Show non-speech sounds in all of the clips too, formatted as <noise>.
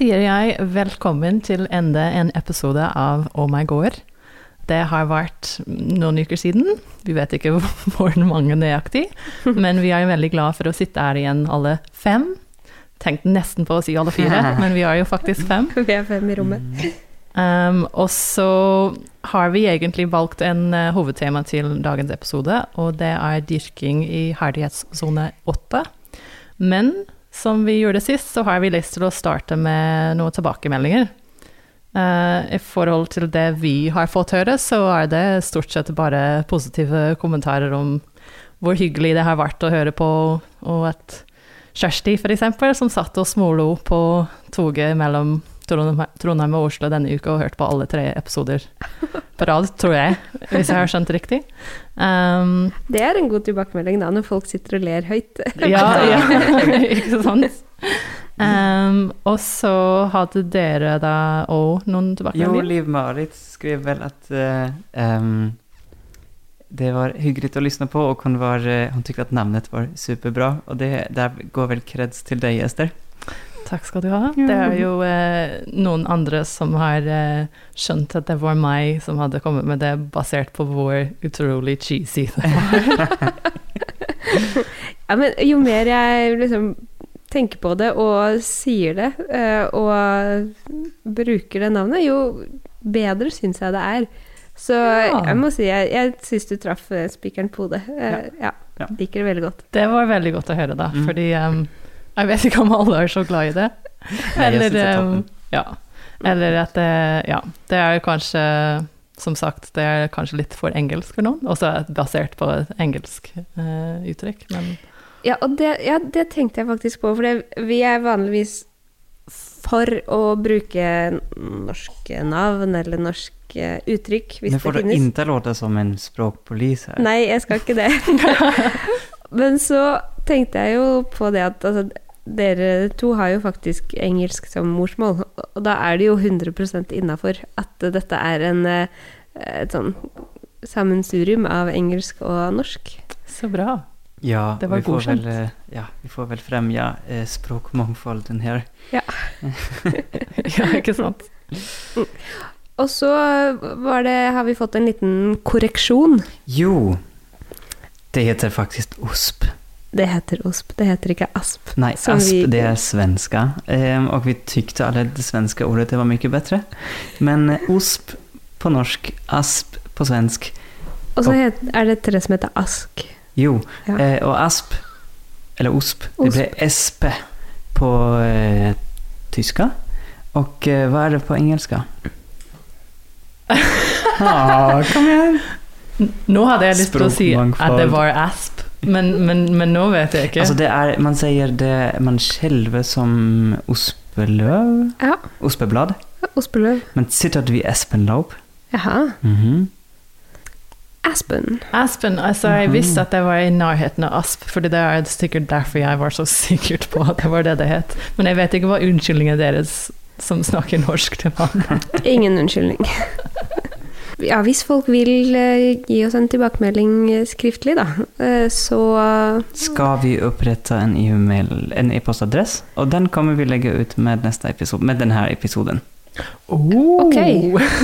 sier jeg velkommen til enda en episode av Oh my gård. Det har vært noen uker siden. Vi vet ikke <laughs> hvor mange nøyaktig, men vi er veldig glad for å sitte her igjen alle fem. Tenkte nesten på å si alle fire, <laughs> men vi er jo faktisk fem. <laughs> Vi er fem i rommet. Um, og så har vi egentlig valgt en uh, hovedtema til dagens episode, og det er dyrking i herdighetssone åtte. Men som vi gjorde sist, så har vi lyst til å starte med noen tilbakemeldinger. Uh, I forhold til det vi har fått høre, så er det stort sett bare positive kommentarer om hvor hyggelig det har vært å høre på, og at Kjersti, f.eks., som satt og smålo på toget mellom Trondheim og Oslo denne uka og hørt på alle tre episoder på rad, tror jeg, hvis jeg har skjønt det riktig. Um, det er en god tilbakemelding da, når folk sitter og ler høyt. <laughs> ja, ja, ikke sant? Um, og så hadde dere da òg noen tilbakemeldinger? Jo, Liv-Marit skrev vel at uh, um, det var hyggelig å lytte på og hun, var, hun tykte at navnet var superbra. Og det, der går vel kreds til deg, Ester. Takk skal du ha. Det er jo eh, noen andre som har eh, skjønt at det var meg som hadde kommet med det, basert på hvor utrolig cheesy det <laughs> var. <laughs> ja, men jo mer jeg liksom tenker på det og sier det, eh, og bruker det navnet, jo bedre syns jeg det er. Så ja. jeg må si jeg, jeg syns du traff eh, spikeren på hodet. Eh, ja. ja. Liker det veldig godt. Det var veldig godt å høre, da, mm. fordi um, jeg vet ikke om alle er så glad i det. Eller, um, ja. Eller at det Ja, det er kanskje Som sagt, det er kanskje litt for engelsk for noen, også basert på engelsk uh, uttrykk, men ja, og det, ja, det, tenkte jeg faktisk på, for det, vi er vanligvis for å bruke norske navn eller norske uttrykk, hvis det finnes. Nå får du ikke låte som en språkpolis her. Nei, jeg skal ikke det. <laughs> Men så tenkte jeg jo på det at altså, dere to har jo faktisk engelsk som morsmål, og da er det jo 100 innafor at dette er en, eh, et sånn sammensurium av engelsk og norsk. Så bra. Ja, det var godkjent. vel, eh, ja, vi får vel fremja eh, språkmangfolden her. Ja. <laughs> ja, ikke sant. Og så var det, har vi fått en liten korreksjon. Jo, det heter faktisk OSP. Det heter osp, det heter ikke asp. Nei, asp vi... det er svenska. Eh, og vi tykte alle det svenske ordet det var mye bedre. Men eh, osp på norsk, asp på svensk. Og så er det tre som heter ask. Jo, ja. eh, og asp, eller osp, det ble espe på eh, tyska. Og eh, hva er det på engelska? <laughs> ah, kom igjen! Nå hadde jeg lyst til å si at det var asp. Men, men, men, nå vet jeg ikke. Altså det er, man sier det man skjelver som ospeløv. Ja. Ospeblad. Ospeløv. Men sitter du i espenlaub? Jaha. Mm -hmm. Aspen. Aspen, altså Jeg mhm. visste at det var i nærheten av asp, fordi det er sikkert derfor jeg var så <laughs> sikkert på at det var det det het. Men jeg vet ikke hva unnskyldningen deres som snakker norsk til var. Ingen unnskyldning. <laughs> ja, hvis folk vil uh, gi oss en tilbakemelding eh, skriftlig, da, uh, så Skal vi opprette en e-postadress, e og den kommer vi legge ut med, neste episode, med denne episoden. Oh. Ok,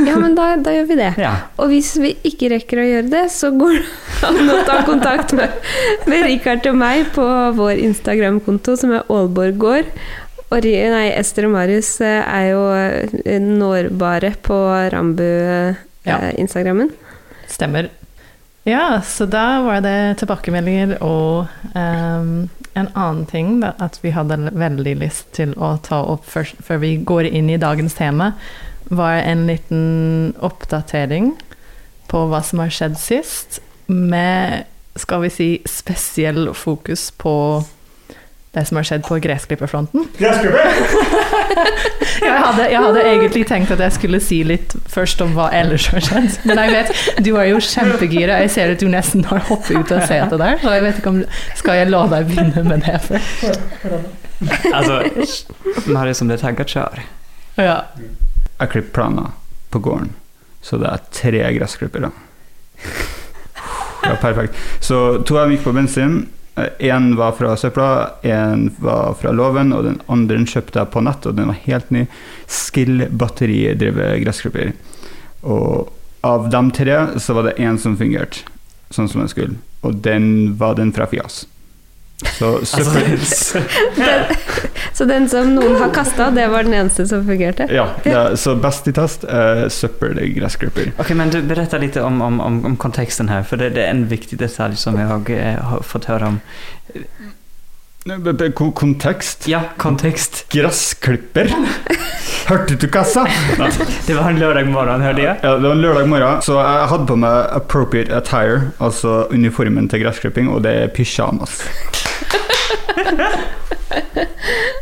ja, men da, da gjør vi det. Ja. Og hvis vi ikke rekker å gjøre det, så går det an å ta kontakt med, med Richard og meg på vår Instagram-konto, som er Aalborg gård. Og nei, Ester og Marius er jo nårbare på Rambu ja. Eh, Instagrammen. Stemmer. Ja, så da var det tilbakemeldinger og um, en annen ting da, at vi hadde veldig lyst til å ta opp før, før vi går inn i dagens tema, var en liten oppdatering på hva som har skjedd sist, med skal vi si spesiell fokus på det som har skjedd på gressklipperfronten. Gressklipper? <laughs> jeg, hadde, jeg hadde egentlig tenkt at jeg skulle si litt først om hva ellers har skjedd. Men jeg vet, du er jo kjempegira. Jeg ser at du nesten har hoppet ut av setet der. Så jeg vet ikke om Skal jeg la deg begynne med det først? altså Marius som det tagget kjør. Ja. Jeg klipper planer på gården, så det er tre gressklippere. <laughs> Ja, perfekt. Så to av dem gikk på bensin, Én var fra søpla, én var fra låven, og den andre kjøpte jeg på nett, og den var helt ny. Skill batteridrevet gressklipper. Og av de tre så var det én som fungerte sånn som den skulle, og den var den fra Fias. Så altså, <laughs> den, Så den som noen har kasta, det var den eneste som fungerte? Ja, det er, så best i test er søppelgressklipper. Ok, men du Beretter litt om, om, om, om kontexten här, för det, det er en viktig detalj som jeg har, har fått høre om. Kontekst? Ja, kontekst. Gressklipper? Hørte du kassa? <laughs> Det var en lørdag morgen, hørte jeg. Ja, det var en lørdag morgen, så jeg hadde på meg appropriate attire, altså uniformen til gressklipping, og det er pysjamas. <laughs>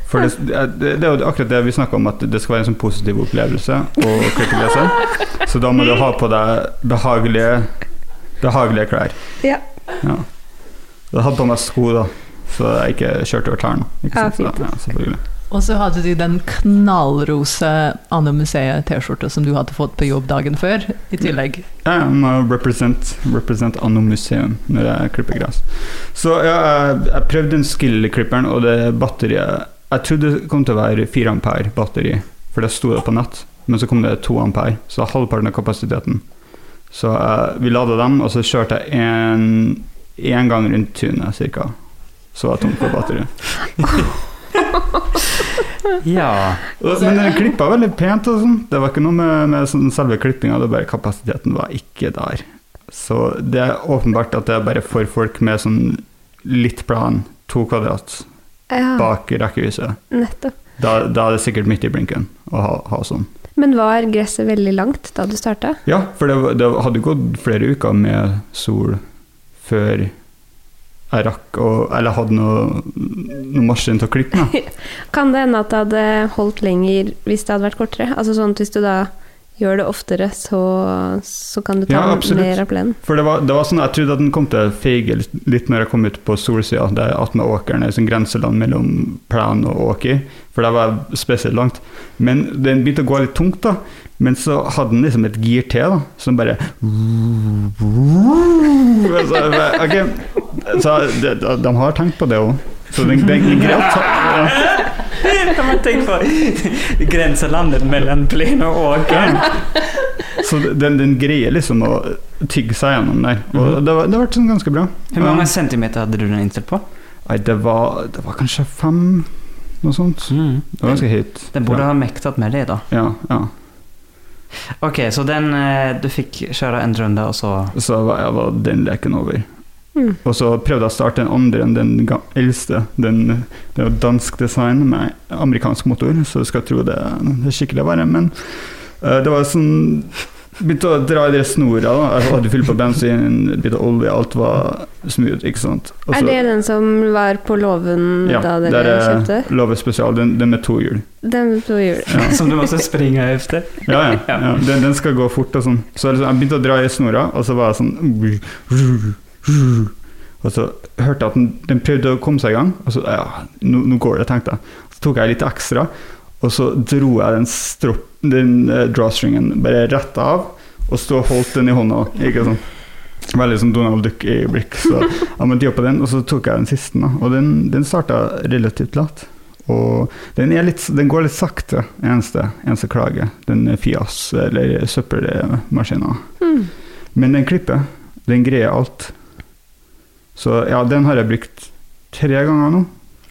For det, det, det er jo akkurat det vi snakker om, at det skal være en sånn positiv opplevelse å gresset. Så da må du ha på deg behagelige, behagelige klær. Ja. Ja. Jeg hadde på meg sko, da, så jeg ikke kjørte over tærne. Ikke Ja, sant? Fint. Ja, selvfølgelig. Og så hadde du den knallrose Anne Museet-T-skjorta som du hadde fått på jobb dagen før, i tillegg. Ja, jeg må represent, represent Anno Museum når jeg klipper gress. Så ja, jeg, jeg prøvde den skill-klipperen, og det batteriet Jeg trodde det kom til å være 4 ampere batteri, for det sto det på nett. Men så kom det 2 ampere, så halvparten av kapasiteten. Så eh, vi lada dem, og så kjørte jeg én gang rundt tunet, cirka. Så var jeg tom for batteri. <laughs> <laughs> Ja, Men den klippa veldig pent. og sånn. Det var ikke noe med, med sånn selve klippinga, det var bare kapasiteten var ikke der. Så det er åpenbart at det er bare for folk med sånn litt plan, to kvadrat, ja, bak rekkehuset. nettopp. Da, da er det sikkert midt i blinken å ha, ha sånn. Men var gresset veldig langt da du starta? Ja, for det, det hadde gått flere uker med sol før jeg rakk å Eller hadde noe, noe maskin til å klippe med. <laughs> Kan det hende at det hadde holdt lenger hvis det hadde vært kortere? Altså sånn at hvis du da gjør det oftere, så, så kan du ta Ja, mer av plenen? For det var, det var sånn, Jeg trodde at den kom til å feige litt, litt når jeg kom ut på solsida, der attmed åkeren, et sånt grenseland mellom plen og åker, for der var jeg spesielt langt. Men den begynte å gå litt tungt, da. Men så hadde den liksom et gir til, da, som bare Så, okay. bare, så de, de, de har tenkt på det òg. Så den, den, den greia ja. Kan man tenke på grenselandet mellom plen og Åkeren? Så den, den greier liksom å tygge seg gjennom der. Og det, var, det ble sånn ganske bra. Hvor mange centimeter hadde du den innstilt på? Nei, det var, det var kanskje fem, noe sånt. Mm. Det var ganske høyt. Den borde ja. ha mektet med det da. Ja, ja. Okej, så den, eh, du fikk kjøre en runde, og så... Så var, jeg var den leken over. Mm. Og så prøvde jeg å starte den andre enn den eldste. Den, det er jo dansk design med amerikansk motor, så du skal tro det, det er skikkelig verre. Men uh, det var sånn Begynte å dra i de snora. da. Jeg hadde fylt på bensin, litt olje, alt var smooth. ikke sant? Også, Er det den som var på låven ja, da dere er kjøpte? låve Spesial, den, den med to hjul. Den med to hjul. Ja. Som du måtte springe efter. Ja, ja. <laughs> Ja. ja. Den, den skal gå fort og sånn. Så liksom, jeg begynte å dra i snora, og så var jeg sånn Og så hørte jeg at den, den prøvde å komme seg i gang, og så ja, nå, nå går det, tenkte jeg. Så tok jeg litt ekstra, og så dro jeg den, strop, den eh, drawstringen bare rett av, og stod og holdt den i hånda. Ikke sånn. Veldig som Donald Duck i blikk. Så <laughs> jeg måtte jobbe på den, og så tok jeg den siste. Da. Og den, den starta relativt lat. Og den, litt, den går litt sakte, eneste, eneste klage. Den Fias, eller søppelmaskinen. Mm. Men den klipper. Den greier alt. Så ja, den har jeg brukt tre ganger nå.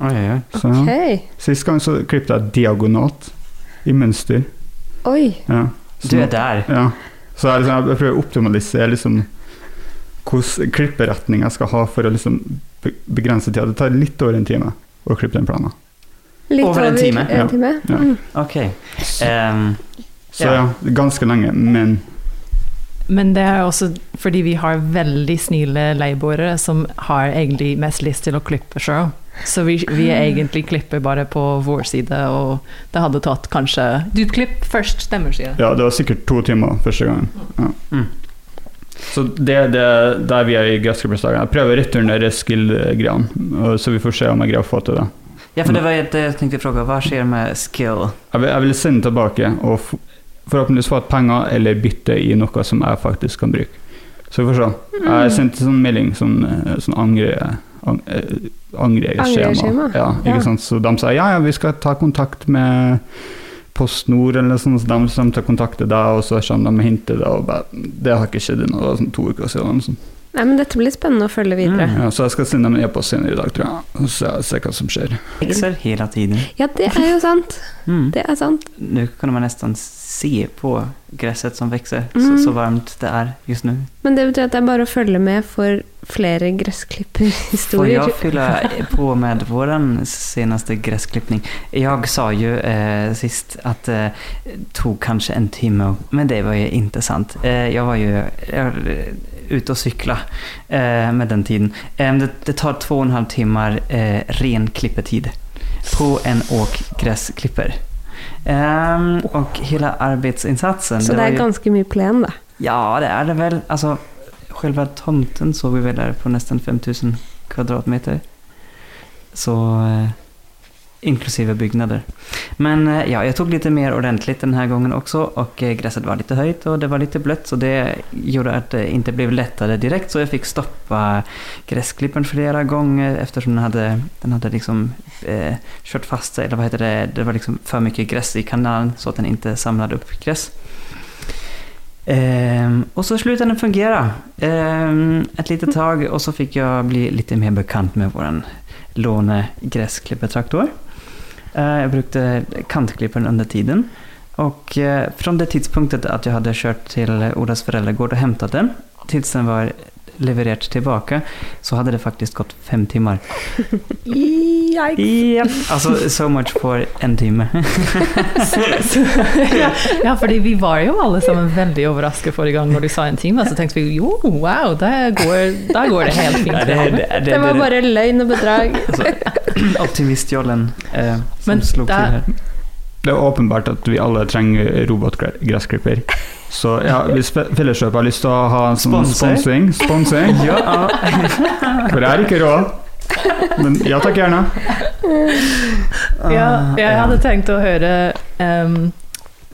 Oj. Så, ja. Sist gang så klippet jeg diagonalt, i mønster. Oi. Ja. Så, Du er der. Ja. Så jeg, liksom, jeg prøver å optimalisere liksom, hvordan klipperetning jeg skal ha for å liksom, be- begrense tida. Det tar litt over en time å klippe den planen. Litt Over en time? En time. Ja. ja. Ok. Um, Så Ja. ja, ganske lenge, men Men det er også fordi vi har veldig snille leieboere som har egentlig mest lyst til å klippe sjøl. Så vi, vi egentlig klipper bare på vår side, og det hadde tatt kanskje Du klipp først, stemmer, sier ja, det var sikkert to timer første gangen. Ja. Mm. Så det er det der vi er i gressklippersdagen. Jeg prøver å returnere skill-greiene, så vi får se om jeg greier å få til det. ja, for det var det jeg tenkte å fråga. Hva skjer med skill? Jeg vil, jeg vil sende tilbake og f forhåpentligvis få penger eller bytte i noe som jeg faktisk kan bruke. Så vi får se. Jeg sendte sånn melding, sånn, eh, sånn angre, ang eh, angreskjema. Angreskjema, Ja, ikke ja. sant? Så de sa ja, ja, vi skal ta kontakt med Post Nord, eller sånt, så de kommer til å kontakte deg, og så kommer de og bare, det har ikke skjedd i sånn to uker siden. sånt. Nei, men dette blir spennende å følge videre. Mm. Ja, så jeg skal sende dem en e-post senere i dag, tror jeg, og se, ser hva som skjer. Växer hele tiden. Ja, det er jo sant. Mm. Det er sant. Nå kan man nesten se på gresset som vokser, Mm. så, så varmt det er just nu. Men det betyr at det er bare å følge med for flere Får jeg fylle fylla på med vår seneste gressklipping? Jeg sa jo eh, sist at det tog kanskje en time, men det var jo interessant. sant. Eh, jeg var jo jag, var, eh, ute og cykla eh, med den tiden. Eh, det, det tar två og en halv timmar eh, ren klippetid på en åkgressklipper. og hele och hela. Så det er ganske mye plen, da. Ja, det er det vel. Altså, selve tomten såg vi vel der på nesten 5000 kvadratmeter. Så eh, inklusive byggnader. Men eh, ja, jag tog lite mer ordentligt den här gången också och eh, var lite höjt och det var lite blött så det gjorde att det inte blev lättare direkt så jag fick stoppa gräsklippern flera gånger eftersom den hade, den hade liksom eh, kört fast sig, eller vad heter det, det var liksom för mycket gräs i kanalen så att den inte samlade upp gräs. Ehm, och så slutade den fungera ehm, ett litet tag och så fick jag bli lite mer bekant med våran lånegräsklippertraktor. Eh, brukte kantklipperen under tiden. Og fra från det tidspunktet at jeg hadde kjørt til Olas foreldregård og hentet den til den var levert tilbake, så hadde det faktisk gått fem timer. Yikes. Yep. Altså so much for en time. <laughs> ja, ja, fordi vi var jo alle sammen veldig overrasket forrige gang når du sa en time, så tenkte vi jo, wow, da går, går det helt fint. Ja, det, det, det, Det var bare løgn og bedrag. alltså, <clears throat> optimistjollen eh, som Men til her. Det er åpenbart at vi alle trenger robotgressklipper. Så ja, hvis Fe- Felleskjøpet har lyst til å ha en sånn sponsing, sponsing <laughs> Ja, For jeg har ikke råd. Men ja takk, gjerne. Ja, Ah, jeg hadde tenkt å høre em,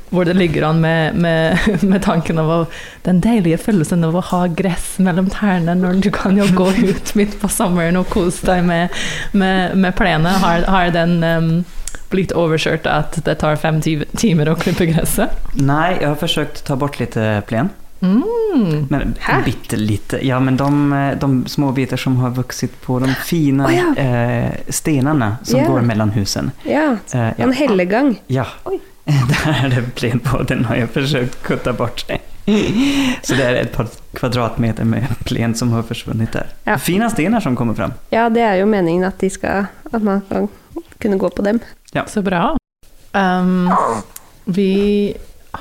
hvor det ligger an med, med, <laughs> med tanken av den deilige følelsen av å ha gress mellom tærne når du kan jo gå ut midt på sommeren og kose deg med, med, med plenen. Har, har den um, blitt overkjørt at det tar fem timer å klippe gresset? Nei, jeg har forsøkt å ta bort litt plen. Mm. Men bitte lite. Ja, men de, eh, de små biter som har vuxit på de fina oh, ja. eh, stenarna som yeah. går mellom husene. Ja, Eh, ja. en hellegang. ja. Oj. <laughs> Där er det plen på, den har jeg forsøkt å kutte bort. <laughs> Så det er et par kvadratmeter med plen som har forsvunnet der. Ja. Fina stener som kommer fram. Ja, det er jo meningen at, de skal, at man kan kunne gå på dem. Så bra. Um, vi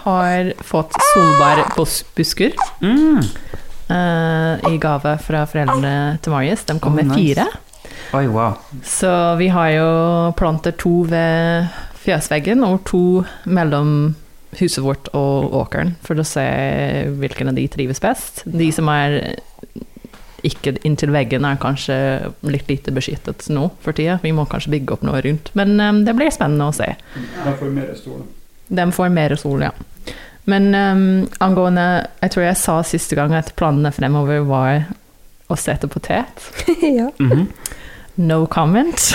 har fått solbærbusker Mm. uh, i gave fra foreldrene til Marius. De kom Oh, med nice. fire. Oi, wow. Så vi har jo planter to ved fjøsveggen og to mellom huset vårt og åkeren, for å se hvilken av de trives best. De som er ikke inntil veggen, er kanskje litt lite beskyttet nå for tida. Vi må kanskje bygge opp noe rundt. Men um, det blir spennende å se. De får mer sol. De får mer sol, ja. Men um, angående Jeg tror jeg sa siste gang at planene fremover var å sette potet. <laughs> ja. Mhm. No comment.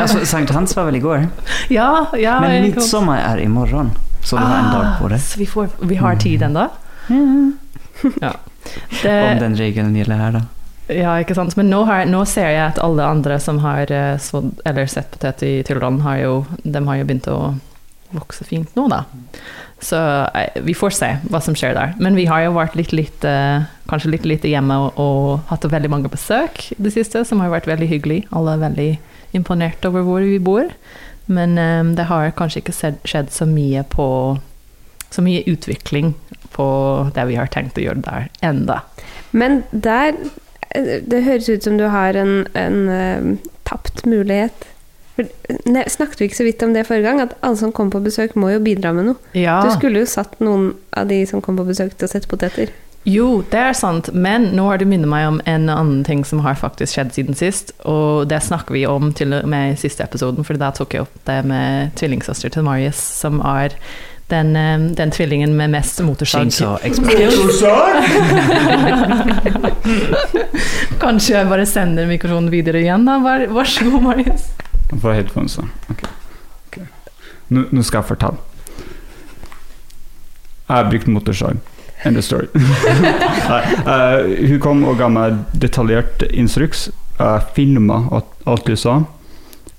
Alltså, Sankt Hans var väl igår? <laughs> ja, ja. Men midsommar är imorgon. Så du har en dag på Ah, det. Så vi, får, vi har tid ennå? Ja. <laughs> Om den regelen gjelder her, da. ja, ikke sant. Men nå, har, nå ser jeg at alle andre som har eh, eller sett potet i Tylland, har jo, de har jo begynt å vokse fint nå, da. Så eh, vi får se hva som skjer der. Men vi har jo vært litt lite, kanskje litt lite hjemme og, og hatt veldig mange besøk i det siste, som har vært veldig hyggelig. Alle er veldig imponert over hvor vi bor. Men um, det har kanskje ikke skjedd så mye på Så mye utvikling på det vi har tenkt å gjøre der enda. Men der Det høres ut som du har en, en uh, tapt mulighet. Ne, snakket vi ikke så vidt om det forrige gang? At alle som kommer på besøk, må jo bidra med noe. Ja. Du skulle jo satt noen av de som kom på besøk, til å sette poteter. Jo, det er sant, men nå har du minnet meg om en annen ting som har faktisk skjedd siden sist, og det snakker vi om til og med i siste episoden, for da tok jeg opp det med tvillingsøster til Marius, som er den, eh, den tvillingen med mest motorsag. <laughs> Kanskje jeg bare sender mikrofonen videre igjen, da. Vær, vær så god, Marius. Få headphones, da. okay. Ok. Nå, nå skal jeg fortelle. Jeg har brukt motorsag. End of story. <laughs> Nei, eh, hun kom og ga meg detaljert instruks. Jeg filma alt du sa.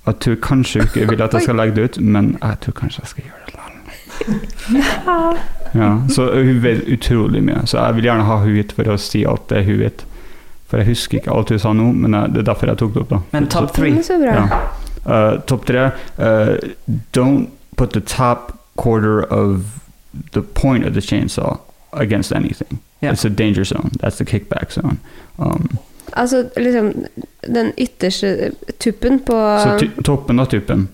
Jeg tror kanskje hun ikke vil at jeg skal legge det ut, men jeg tror kanskje jeg skal gjøre det likevel. Ja, så hun vet utrolig mye, så jeg vil gjerne ha hun hit for å si alt det hun vet. For jeg husker ikke alt hun sa nå, men jeg, det er derfor jeg tok det opp. da. Men top three. så. Ja. Uh, Topp tre. Uh, don't put the top quarter of the point of the chainsaw against anything. Yeah. It's a danger zone. That's the kickback zone. Um, Altså liksom den ytterste tuppen på så ty toppen av tuppen.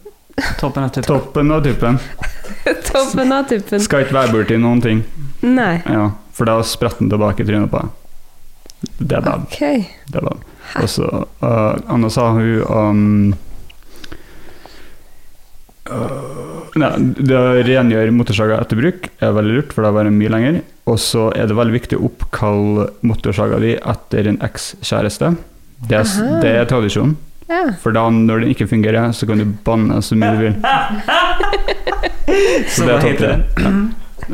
Toppen av tuppen. Toppen av tuppen <laughs> Toppen av tuppen. skal ikke være borti noen ting. Nei. Ja, for da spretter den tilbake i trynet på deg. Det er bad. Okay. Det er bad. Og så uh, Anna sa hun um, Nei, det å rengjøre motorsaga etter bruk er veldig lurt, for da varer den mye lenger. Og så er det veldig viktig å oppkalle motorsaga di etter en ekskjæreste. Det, er det er tradisjon. Ja. For da, når den ikke fungerer, så kan du banne så mye du vil. <laughs> Så det er topp heter tre.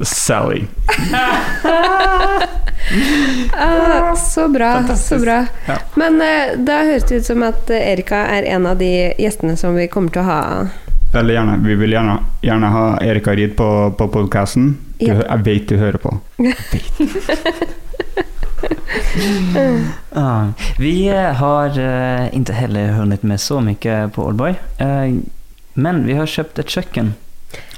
Sally. <laughs> Ah, så bra, Fantastisk. så bra. Ja. Men uh, da høres det ut som at Erika er en av de gjestene som vi kommer til å ha. Veldig gjerne. Vi vil gjerne, gjerne ha Erika Ryd på, på podkasten. Ja. Jeg vet du hører på. Ja, <laughs> vi eh, har uh, inte heller hunnit med så mycket på Oldboy. Uh, men vi har köpt ett kjøkken.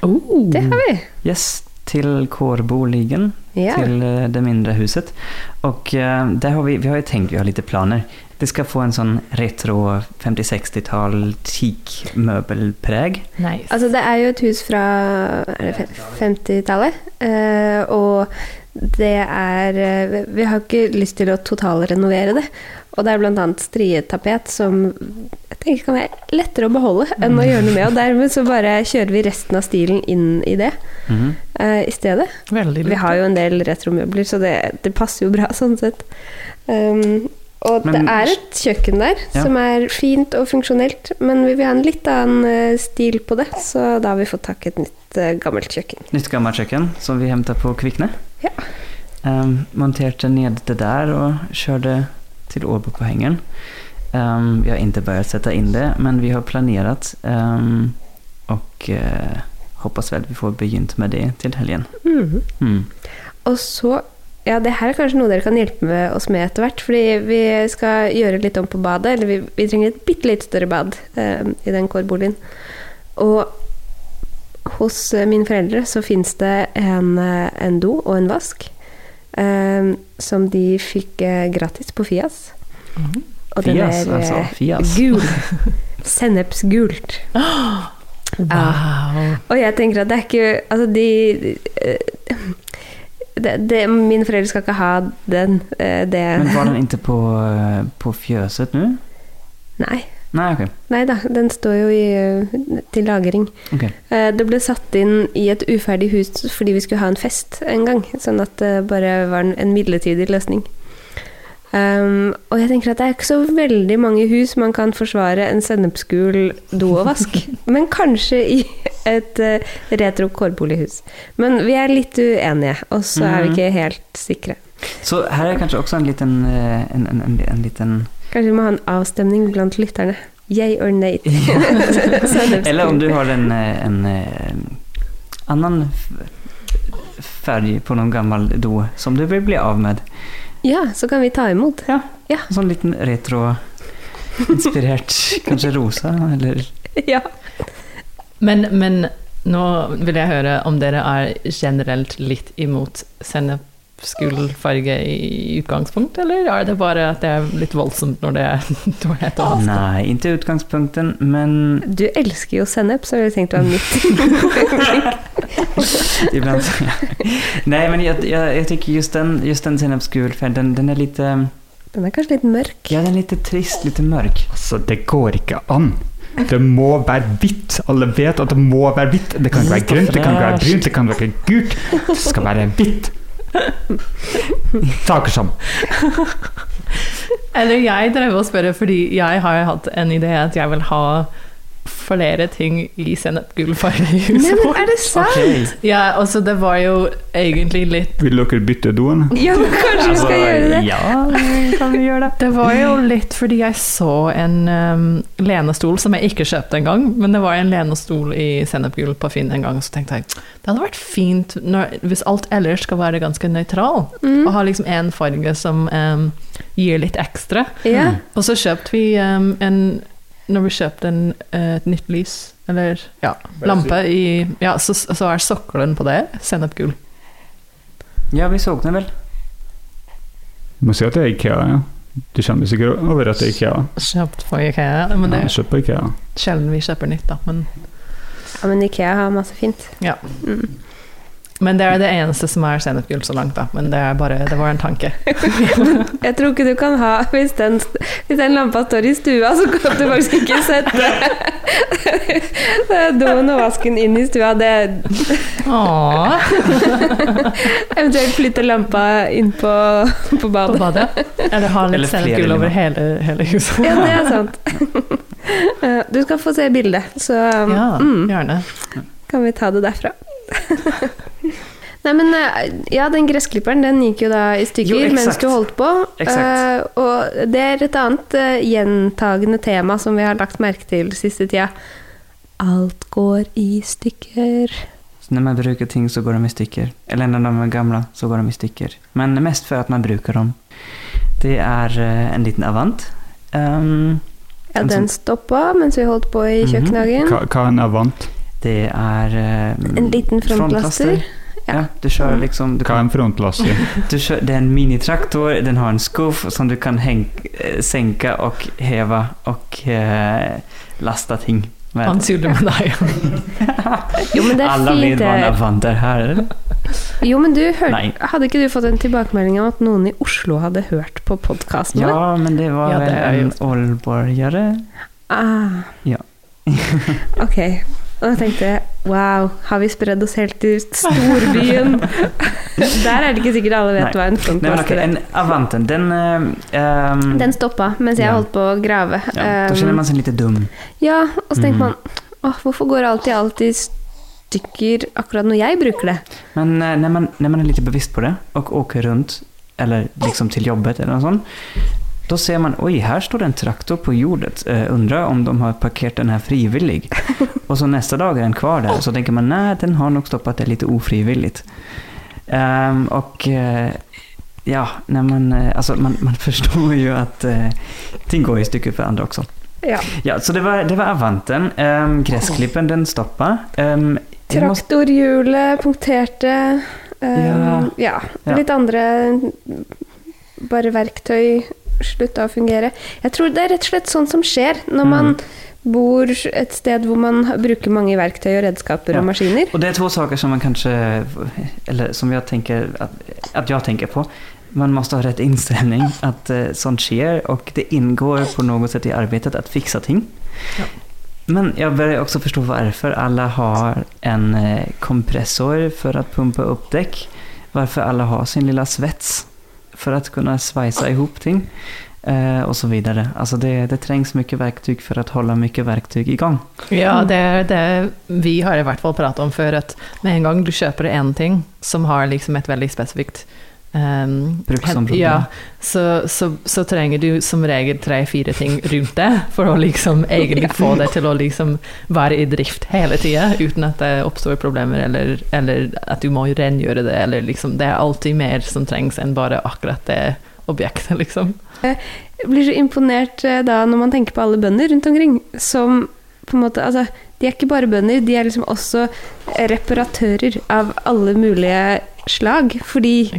Oh. Det har vi. Yes, till kårboligen, yeah. till uh, det mindre huset. Och uh, där har vi, vi har ju tänkt, vi har lite planer. Det skal få en sånn retro 50-60-tall teak-møbelpreg. Nice. Altså, det er jo et hus fra er det fe- 50-tallet, eh, og det er eh, Vi har ikke lyst til å totalrenovere det. Og det er bl.a. strietapet som jeg tenker kan være lettere å beholde enn å gjøre noe med. Og dermed så bare kjører vi resten av stilen inn i det Mhm. uh, i stedet. Vi har jo en del retromøbler, så det, det passer jo bra sånn sett. Um, og Men- det er et kjøkken der Ja. som er fint og funksjonelt, men vi vil ha en litt annen eh, stil på det, så da har vi fått tak i et nytt eh, gammelt kjøkken. Nytt gammelt kjøkken som vi hämtar på Kvikne? Ja. Um, monterte ned det der og kjørte til Åbo på hengeren. Um, vi har ikke begynt å sette inn det, men vi har planlagt, um, og uh, hoppas vel vi får begynt med det til helgen. Mhm. Mm. Og så Ja, det her er kanskje noe dere kan hjelpe med oss med etter hvert, fordi vi skal gjøre litt om på badet, eller vi, vi trenger et bitte litt større bad eh, i den kårboligen. Og hos eh, mine foreldre så fins det en, eh, en do og en vask eh, som de fikk eh, gratis på Fias. Og den Fias, er altså. eh, Fias. gul. <laughs> Sennepsgult. <gasps> Wow. Og jeg tenker at det er ikke Altså, de det, det, Mine foreldre skal ikke ha den. eh, Det Men var den <laughs> inntil på, eh, på fjøset nå? Nei. Nei, okay. Nei da, den står jo i, eh, til lagring. Eh, Det ble satt inn i et uferdig hus fordi vi skulle ha en fest en gang. Sånn at det bare var en, en midlertidig løsning. Um, og jeg tenker at det er ikke så veldig mange hus man kan forsvare en sennepsgul do og vask. <laughs> Men kanskje i et uh, retro kårbolighus. Men vi er litt uenige, og så er vi Mhm. ikke helt sikre. Så her er kanskje også en liten, eh, en, en, en, en liten Kanskje vi må ha en avstemning blant lytterne. Yay or nay? <laughs> Eller om du har en, en, en annen annan färg på någon gammal do som du vill bli av med. Ja, så kan vi ta imot. Ja. Ja. Sånn liten retro-inspirert, <laughs> kanskje rosa eller ja. Men, men nå vil jeg høre om dere er generelt litt imot sennepsgulfarge i utgangspunkt, eller er det bare at det er litt voldsomt når det er <laughs> toalett Nei, ikke Nej, inte utgangspunkten men Du elsker jo sennep, så jeg tenkte å ha nytt. <laughs> Iblant, så, Nei, men jeg, jeg, jeg tycker just den, just den den, den er litt Den er kanskje litt mørk. ja den er litt trist, litt mørk. Altså, det går ikke an. Det må være hvitt. Alle vet at det må være hvitt. Det kan ikke være grønt, det kan ikke være brunt, det kan ikke være gult. Det skal være hvitt. Saker som Eller jeg drev og spør, fordi jeg har hatt en idé at jeg vil ha flere ting i sennepgulfarge i Nei, huset men er det sant? Okay. Ja, altså det var jo egentlig litt Vil dere bytte doen? Ja, men kanskje vi skal gjøre det? Ja, kan vi gjøre det? Det var jo litt fordi jeg så en um, lenestol som jeg ikke kjøpte engang, men det var en lenestol i sennepgull på Finn en gang, og så tenkte jeg det hadde vært fint når, hvis alt ellers skal være ganske nøytral, Mm. å ha liksom en farge som um, gir litt ekstra. Ja. Og så kjøpte vi um, en Når vi kjøper en, eh, et nytt lys, eller ja, lampe i Ja, så, så er sokkelen på det sennepgul. Ja, vi såg den vel. Du må si at det er Ikea, ja. Du kommer sikkert over at det er Ikea. Kjøpt på Ikea, men det Ja, er Ikea. sjelden vi kjøper nytt, da. Men ja, men Ikea har masse fint. Ja. Mm. Men det er det eneste som er sennepgul så langt, da. Men det er bare Det var en tanke. <laughs> Jeg tror ikke du kan ha Hvis den, hvis den lampa står i stua, så kan du faktisk ikke sette <laughs> det doen og vasken inn i stua. Det <laughs> Eventuelt flytte lampa inn på, på på badet. badet. Eller ha litt flere sennepgul over hele, hele huset. Ja, det er sant. Eh, Du skal få se bildet, så Ja, mm, gjerne. kan vi ta det derfra. <laughs> Nei, men eh, ja, den gressklipperen den gikk jo da i stykker Jo, mens du holdt på. Exakt. Eh, og det er et annet uh, gjentagende tema som vi har lagt merke til siste tida. Alt går i stykker. Så når man bruker ting så går de i stykker. Eller når de er gamle, så går de i stykker. Men mest for at man bruker dem. Det er uh, en liten Avant. Um, Ja, den sånn- stoppa mens vi holdt på i Mhm. kjøkkenhagen. Hva, hva er en avant? Det er eh, En liten frontlaster. Ja. Ja. du kjører liksom... Du Hva er en frontlaster? <laughs> du kör, det er en minitraktor, den har en skuff som du kan henke, senke og heve og uh, laste ting med. sier det med deg. <laughs> Jo, men det er Alle fint. är här, eller? Jo, men du hørte, hadde ikke du fått en tilbakemelding om at noen i Oslo hadde hørt på podkasten vår? Ja, men det var Ja, det är en just- Ah. Ja. <laughs> ok. Og da tenkte jeg wow, har vi spredd oss helt til storbyen? <laughs> Der er det ikke sikkert alle vet Nei. hva en okej, er. en Avanten, den... eh, ehm, Den stoppa mens jeg Ja. holdt på å grave. ja, då känner Um, man seg litt dum. ja, og så tenker mm. man åh, hvorfor går alltid alt i stykker akkurat når jeg bruker det? Men uh, når, man, når man er litt bevisst på det og åker rundt, eller liksom til jobbet eller noe sånt, då ser man, oj, här står det en traktor på jordet. Undrar om de har parkerat den här frivillig. <laughs> och så nästa dag är den kvar där. Så tänker man, nej, den har nog stoppat det lite ofrivilligt. Um, och uh, ja, när man, eh, alltså man, man <laughs> förstår ju att uh, ting går i stycken för andra också. Ja. Ja, så det var, det var Avanten. Um, gressklippen, den stoppa. Um, Traktorhjulet punkterte. um, Ja. ja. Ja. Litt andre bare verktøy slutta å fungere. Jeg tror det er rett og slett sånn som skjer når man Mm. bor et sted hvor man bruker mange verktøy og redskaper Ja. og maskiner. Og det er to saker som man kanskje eller som jeg tenker at, at jeg tenker på. Man må ha rett innstilling, at uh, sånt skjer, og det inngår på noe sett i arbeidet å fikse ting. Ja. Men jeg börjar også forstå hvorfor alle har en eh, kompressor for å pumpe opp dekk. Hvorfor alle har sin lille svets för att kunna svajsa ihop ting. Eh, och så vidare. Alltså det, det mye mycket verktyg för att hålla mycket verktyg igång. Ja, det er det vi har i hvert fall pratet om før, at med en gang du kjøper en ting som har liksom et veldig spesifikt um. Ja, så, så, så trenger du som regel tre-fire ting rundt det, for å liksom <laughs> egentlig få det til å liksom være i drift hele tida, uten at det oppstår problemer, eller, eller at du må rengjøre det, eller liksom Det er alltid mer som trengs enn bare akkurat det objektet, liksom. Jeg blir så imponert eh, da når man tenker på alle bønder rundt omkring som på en måte Altså, de er ikke bare bønder, de er liksom også reparatører av alle mulige slag. Fordi?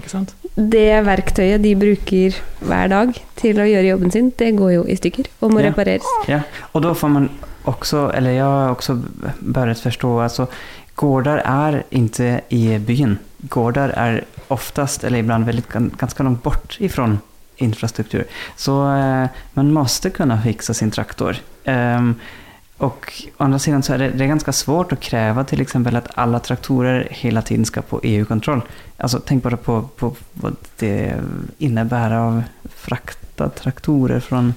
Det verktøyet de bruker hver dag til å gjøre jobben sin, det går jo i stykker og må Ja. repareres. Ja, og da får man også, eller jeg har også börjat forstå, altså gårdar er ikke i byen. Gårdar er oftast, eller ibland väldigt, ganske langt bort ifrån infrastruktur. Så eh, man måste kunne fikse sin traktor. Ehm, Och å andra sidan så är det, det är ganska svårt att kräva till exempel att alla traktorer hela tiden ska på EU-kontroll. Alltså tänk bara på, på vad det innebär av frakta traktorer från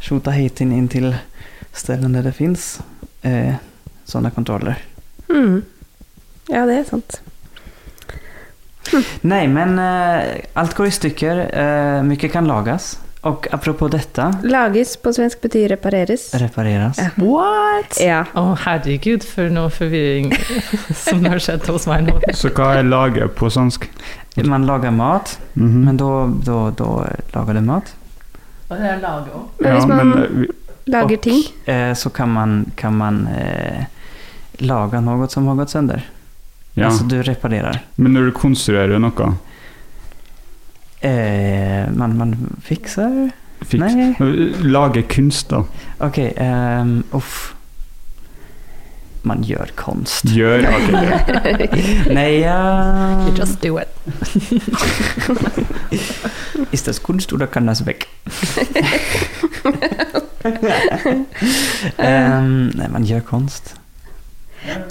Tjotahejtin in till ställen där det finns eh, sådana kontroller. Mm. Ja, det er sant. Nej, men eh, allt går i stykker. Eh, mycket kan lagas. Och apropå dette Lages på svensk betyr repareres. Repareres. Ja. What? Ja. Å, herregud, for noe forvirring <laughs> som har skjedd hos meg nå. Så hva er lage på svensk? Man lagar mat, Mhm. men da då, då lagar du mat. Og det er lage òg. Men hvis man men, eh, vi- lager och, ting Eh, så kan man, kan man eh, laga noe som har gått sønder. ja. Altså du reparerer. men når du konstruerer noe Eh, man, man fikser fiks. Nei. Lage kunst, da. OK. Um, uff. Man gjør konst. Gjør ok. <laughs> Nei uh, You just do it. <laughs> Is das Kunst oder kann das weg? um, <laughs> nei, man gjør konst.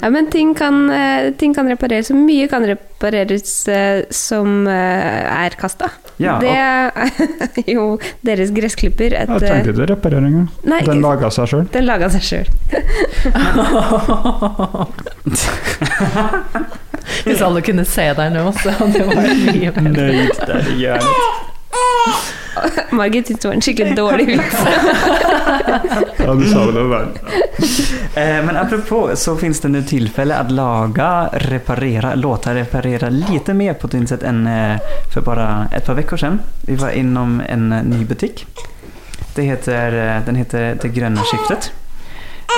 Ja, men ting kan, eh, ting kan repareres, og mye kan repareres eh, som eh, er kasta. Ja, det er <laughs> jo deres gressklipper. Et, Jeg trengte ikke reparering engang. nei, Den laga seg sjøl. den laga seg sjøl. <laughs> Hvis alle kunne se deg nå, så hadde det vært mye bedre. Där i hjärnet. Margit syntes det var en skikkelig dårlig vits. Ja, du sa det vel. <laughs> Eh, men apropå så finns det nu tillfälle att laga, reparera, låta reparera lite mer på ett nytt sätt än eh, för bara ett par veckor sedan. Vi var inom en eh, ny butik. Det heter, eh, den heter Det gröna skiftet.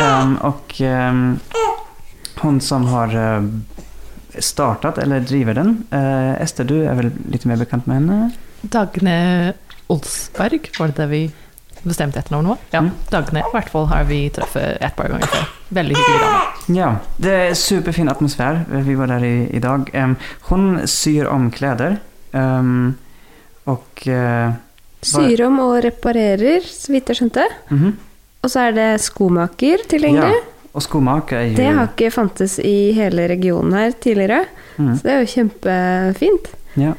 Um, och um, hon som har eh, startat eller driver den, uh, Ester du är väl lite mer bekant med henne? Dagne Olsberg, var det det vi bestemte etternavnet var? Ja, Mm. Dagne i hvert fall har vi truffet et par ganger før. Veldig hyggelig dame. Ja, det er superfin atmosfære. Vi var der i, i dag. Um, hun syr om klær. Um, og uh, Syr om og reparerer, så vidt jeg skjønte. mhm. Og så er det skomaker tilgjengelig. Ja, Og skomaker er jo Det har ikke fantes i hele regionen her tidligere, Mm, så det er jo kjempefint. ja.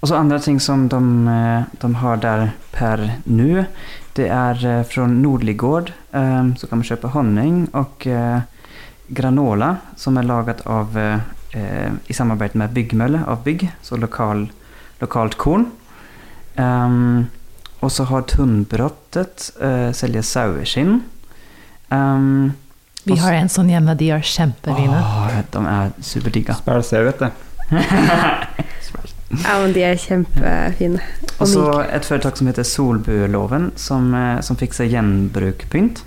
Och så andre ting som de, eh, de har der per nu. Det er fra från Nordligård. ehm, så kan man kjøpe honning och eh, granola som er laget av, eh, eh, i samarbeid med byggmølle av Bygg. Så lokal, lokalt korn. Um, og så har Tunnbrottet uh, selger saueskinn. Um, Vi har en sånn hjemme, de er kjempefine. de er superdigga. Spælse, vet du. <laughs> Ja, men de er kjempefine. Og så et foretak företag som heter Solbueloven som, eh, som fikser gjenbrukpynt.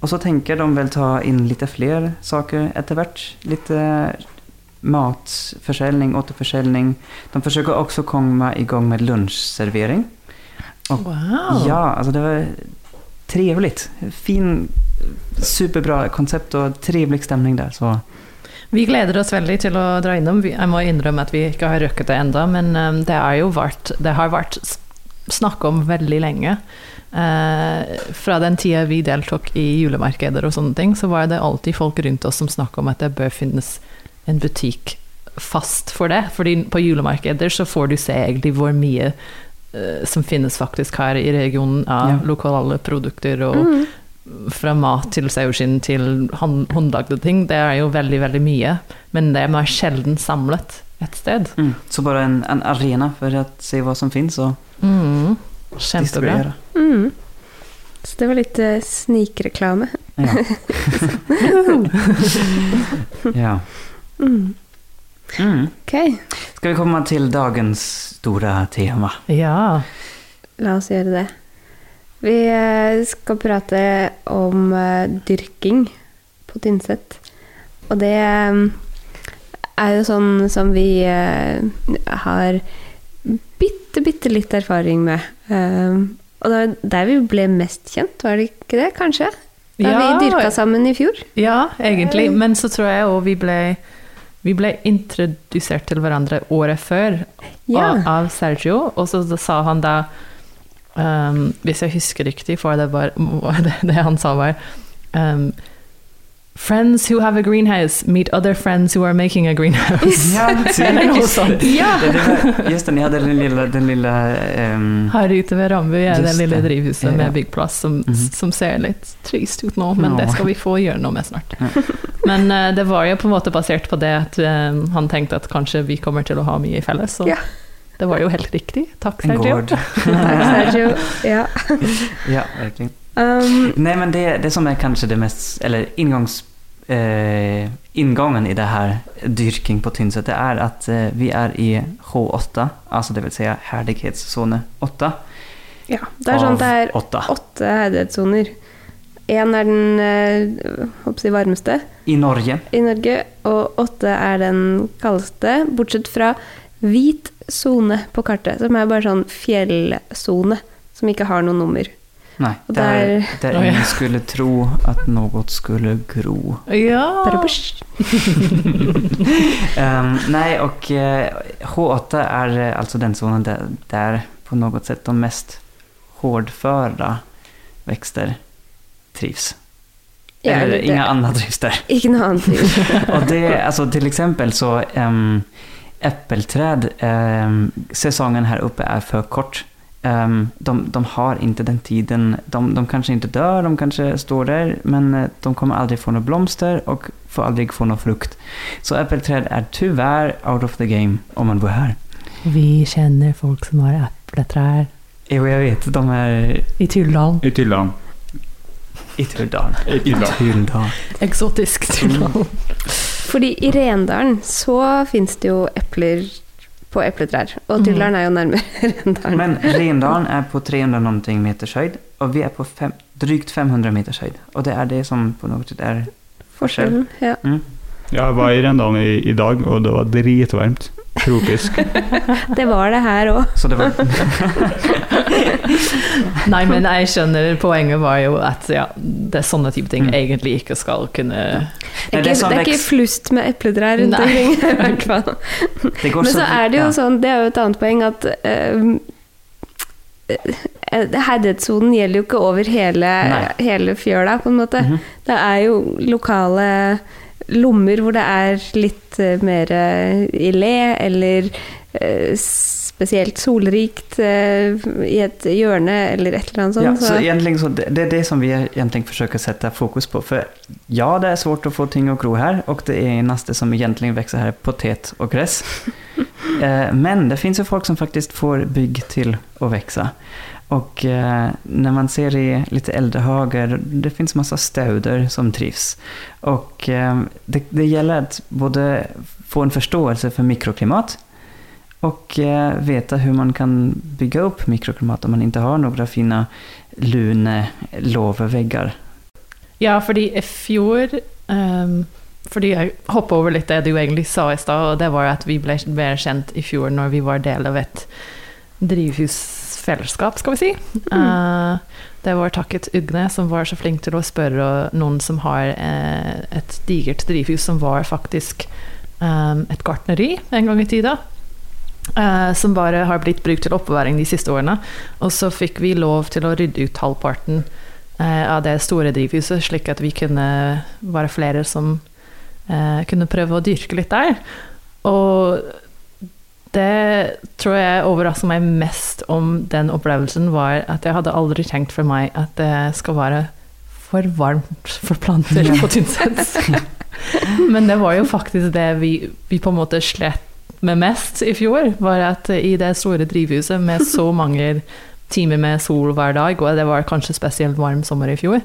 Og så tenker de vel ta inn litt flere saker etter hvert. Litt matförsäljning, återförsäljning. De forsøker også å komme i gang med lunchservering. Wow. Ja, altså det var trevligt. Fin, superbra konsept og trevlig stemning der. Så Vi gleder oss veldig til å dra innom. Jeg må innrømme at vi ikke har røkket det enda, men um, det, er jo vært, det har vært snakk om veldig lenge. Eh, fra den tida vi deltok i julemarkeder og sånne ting, så var det alltid folk rundt oss som snakka om at det bør finnes en butikk fast for det. Fordi på julemarkeder så får du se egentlig hvor mye eh, som finnes faktisk her i regionen av Ja. lokale produkter og Mm. Fra mat til saueskinn til hånd- håndlagde ting, det er jo veldig, veldig mye. Men det er mer sjelden samlet et sted. Mm. Så bare en, en arena for å se hva som fins, og Mm. distribuere. Mm. Så det var litt uh, snikreklame. Ja. <laughs> ja. Mm. Mm. Ok, Skal vi komme til dagens store tema? Ja. la oss gjøre det. Vi eh, skal prate om eh, dyrking på Tynset. Og det eh, er jo sånn som vi har bitte, bitte litt erfaring med. Og det var der vi ble mest kjent, var det ikke det, kanskje? Da vi dyrka sammen i fjor. ja, egentlig. Men så tror jeg òg vi ble vi ble introdusert til hverandre året før Ja. av Sergio, og så sa han da um, Hvis jeg husker riktig, for det var det, det han sa var um, Friends who have a greenhouse meet other friends who are making a greenhouse. Ja, <laughs> Eller noe sånt. Ja! Det, det just det, ja, den lille, den lille um, Her ute ved Rambu er det lille drivhuset Ja, ja. med byggplass som, Mhm. som ser litt trist ut nå, men no. det skal vi få gjøre noe med snart. Men uh, det var jo på en måte basert på det at um, han tenkte at kanskje vi kommer til å ha mye i felles, så Ja. Det var jo helt riktig. Takk, en Sergio. gård. <laughs> Takk, Sergio. Ja. <laughs> ja, virkelig. Um, Nei, men det, det som er kanskje det mest, eller inngangs, eh, inngangen i det her dyrking på Tynset, det er at eh, vi er i H8, altså det vil si herdighetssone 8 ja. Det er sånn at det er 8 åtte herdighetssoner. Én er den eh, håper jeg, varmeste i Norge. i Norge, og åtte er den kaldeste, bortsett fra hvit sone på kartet, som er bare sånn fjellsone, som ikke har noe nummer. Nei, der, der där Oj. ingen skulle tro at noe skulle gro. Ja! <laughs> um, nei, Ehm, nej, och eh, H8 er altså den zonen der, der på noe sett de mest hårdföra vekster trivs. Ja, Eller inga andra trivs der. Ikke noe annet. <laughs> og det, altså til eksempel så um, äppelträd, ehm, säsongen här uppe är för kort. Ehm, de, de har inte den tiden, de, de kanske inte dör, de kanske står där, men eh, de kommer aldrig få några blomster och får aldrig få någon frukt. Så äppelträd är tyvärr out of the game om man bor här. Vi kjenner folk som har epletrær Jo, jag vet, de är i Tylldalen. I Tylldalen. i Tylldalen. I Tylldalen. Tylldalen. Eksotisk Tylldalen. Fordi i Rendalen så fins det jo epler på epletrær, og Mhm. Er jo nærmere <laughs> Rendalen. Men Rendalen er på 300 noe meters höjd og vi er på fem, drygt 500 meters høyd. Og det er det som på noe sätt er Forskjellen. Ja. Mm. Jeg var i Rendalen i, i dag, og det var dritvarmt. Tropisk. <laughs> Det var det her òg. Så det var <laughs> Nei, men jeg skjønner poenget var jo at ja, det er sånne type ting Mm. egentlig ikke skal kunne Det er det ikke, som det er ikke flust med epletrær rundt Nei. omkring, i hvert fall. Det går Men så er det jo ja. sånn, det er jo et annet poeng, at uh, herdighetssonen gjelder jo ikke over hele, hele fjøla, på en måte. Mhm. Det er jo lokale lommer hvor det er litt eh, mer i le, eller eh, spesielt solrikt eh, i et hjørne, eller et eller annet sånt. Ja, så- egentlig, så det, det är det som vi egentlig forsøker å sette fokus på. For ja, det er svårt å få ting å gro her, og det eneste som egentlig vokser her, er potet og gräs. <laughs> eh, men det fins jo folk som faktisk får bygg til å växa. Och eh, när man ser i lite äldre hagar, det finns massa städer som trivs. Och eh, det, det gäller att både få en förståelse för mikroklimat och eh, veta hur man kan bygga upp mikroklimat om man inte har några fina lune låveväggar. Ja, fordi i fjor um Fordi jeg hoppa over litt det du egentlig sa i stad, og det var at vi ble mer kjent i fjor når vi var del av et drivhusfellesskap, skal vi si. Eh, det var takket Ugne, som var så flink til å spørre noen som har eh, et digert drivhus som var faktisk ehm, et gartneri en gang i tida. eh, som bare har blitt brukt til oppbevaring de siste årene. Og så fikk vi lov til å rydde ut halvparten eh, av det store drivhuset, slik at vi kunne være flere som eh, kunne prøve å dyrke litt der. Og det tror jeg overrasker meg mest om den opplevelsen, var at jeg hadde aldri tenkt for meg at det skal være for varmt for planter på Tynset. <laughs> Men det var jo faktisk det vi, vi på en måte slet med mest i fjor, var at i det store drivhuset med så <laughs> mange timer med sol hver dag, og det var kanskje spesielt varm sommer i fjor,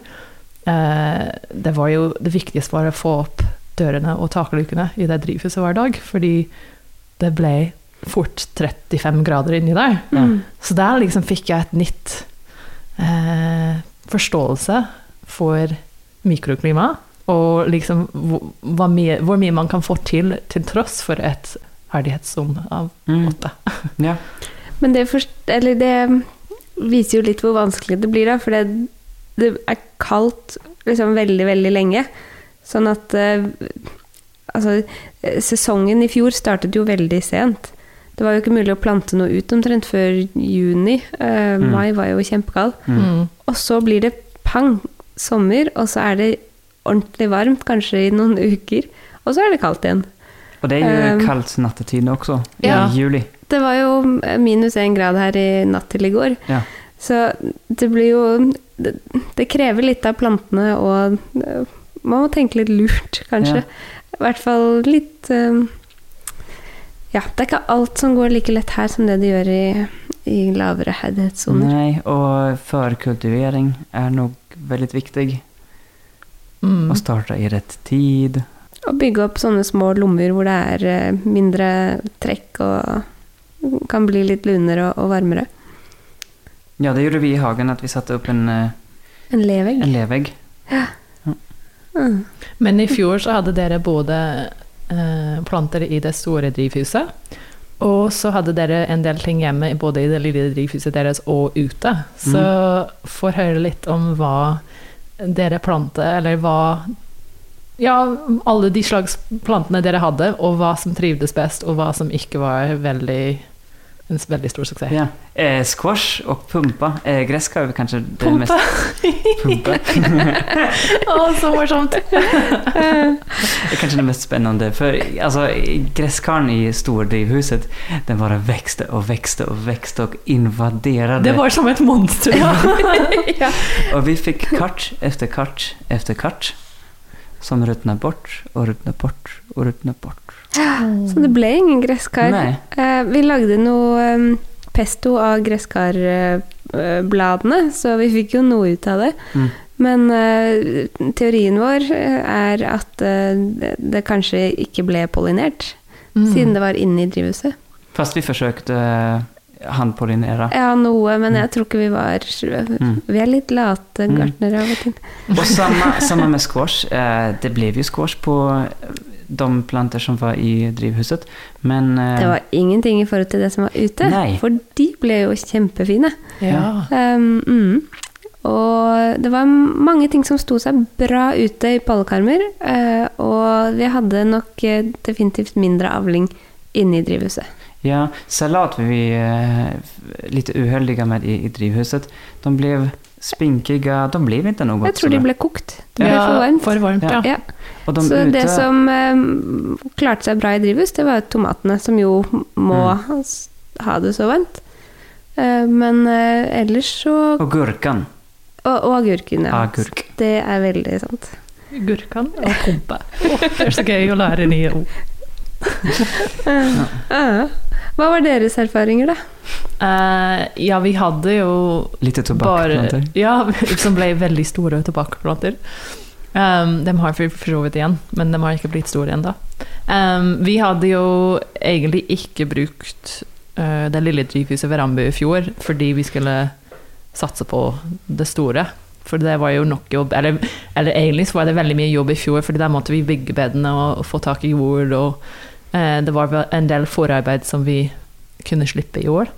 eh, det var jo det viktigste var å få opp dørene og taklukene i det drivhuset hver dag, fordi det ble fort 35 grader inni der. Mm. Så der liksom fikk jeg et nytt eh, forståelse for mikroklima, og liksom hvor, mye, hvor mye man kan få til til tross for et ferdighetssone av Mm. åtte. <laughs> Ja. Men det, forst- eller det viser jo litt hvor vanskelig det blir, da. For det, det er kaldt liksom veldig, veldig lenge. Sånn at eh, Altså, eh, sesongen i fjor startet jo veldig sent. Det var jo ikke mulig å plante noe ut omtrent før juni. Uh, Mm. Mai var jo kjempekald. Mm. Mm. Og så blir det pang sommer, og så er det ordentlig varmt, kanskje i noen uker, og så er det kaldt igjen. Og det er jo kaldt kallt også, i Ja. i juli. Det var jo minus én grad her i natt til i går, Ja. så det blir jo Det, det krever litt av plantene, og eh, man må tenke litt lurt, kanskje. I hvert fall litt eh, Ja, det er ikke alt som går like lett her som det det gjør i, i lavere herdighetssoner. Nei, og førkultivering er nok veldig viktig. Mm. Å starte i rett tid. Å bygge opp sånne små lommer hvor det er eh, mindre trekk og kan bli litt lunere og, og varmere. Ja, det gjorde vi i hagen, at vi satte opp en, eh, En levegg. en levegg. Mm. Men i fjor så hadde dere både planter i det store drivhuset, og så hadde dere en del ting hjemme både i det lille drivhuset deres og ute. Så få høre litt om hva dere planter, eller hva Ja, alle de slags plantene dere hadde, og hva som trivdes best, og hva som ikke var veldig en veldig stor suksess. Ja. Eh, squash og pumpa. Eh, gräskar er väl kanske det mest... Pumpa! <laughs> Pumpa. Å, så morsomt! <laughs> Det er kanskje det mest spennende. For altså, gresskaren i stordrivhuset, den bare vekste og vekste og vekste og invaderte. Det var som et monster. <laughs> ja. Og vi fikk kart efter kart efter kart. Som rutna bort og rutna bort og rutna bort. <gasps> Så det ble ingen gresskar. Eh, vi lagde noe um, pesto av gresskarbladene, så vi fikk jo noe ut av det. Mm. Men uh, teorien vår eh, er at uh, det, det kanskje ikke ble pollinert, Mm. siden det var inne i drivhuset. Fast vi forsøkte handpollinere. Ja, noe, men jeg tror ikke vi var Mm. Vi er litt late Mm. gartnere av og til. Og samme, <laughs> samme med squash. Eh, det ble jo squash på de planter som var i drivhuset. Men eh, Det var ingenting i forhold til det som var ute, Nei. for de ble jo kjempefine. Ja. Um, mm. Og det var mange ting som sto seg bra ute i pallekarmer. eh, og vi hadde nok eh, definitivt mindre avling inne i drivhuset. ja, salat var vi litt uheldige med i, i drivhuset. De blev spinkiga, de blir ikke noe godt. Jeg tror de ble kokt. Det ble Ja, for varmt. for varmt, ja. Ja. Och de Så ute, det som um, klarte seg bra i drivhus, det var tomatene, som jo må mm. ha det så varmt. Eh, men eh, ellers så Og gurken. Og, og agurken, ja. Agurk. Det er veldig sant. Gurkan og pumpe. Oh, <laughs> det er så gøy å lære nye ord. <laughs> Ja. Hva var deres erfaringer, da? Uh, ja, vi hadde jo Lite bare tobakkplanter. Ja, <laughs> som ble veldig store tobakkplanter. Um, de har for så vidt igjen, men de har ikke blitt store ennå. Um, vi hadde jo egentlig ikke brukt uh, det lille drivhuset ved Rambu i fjor fordi vi skulle satse på det store. For det var jo nok jobb. Eller, eller egentlig så var det veldig mye jobb i fjor, for der måtte vi bygge bedene og, og få tak i jord. Og det var en del forarbeid som vi kunne slippe i år.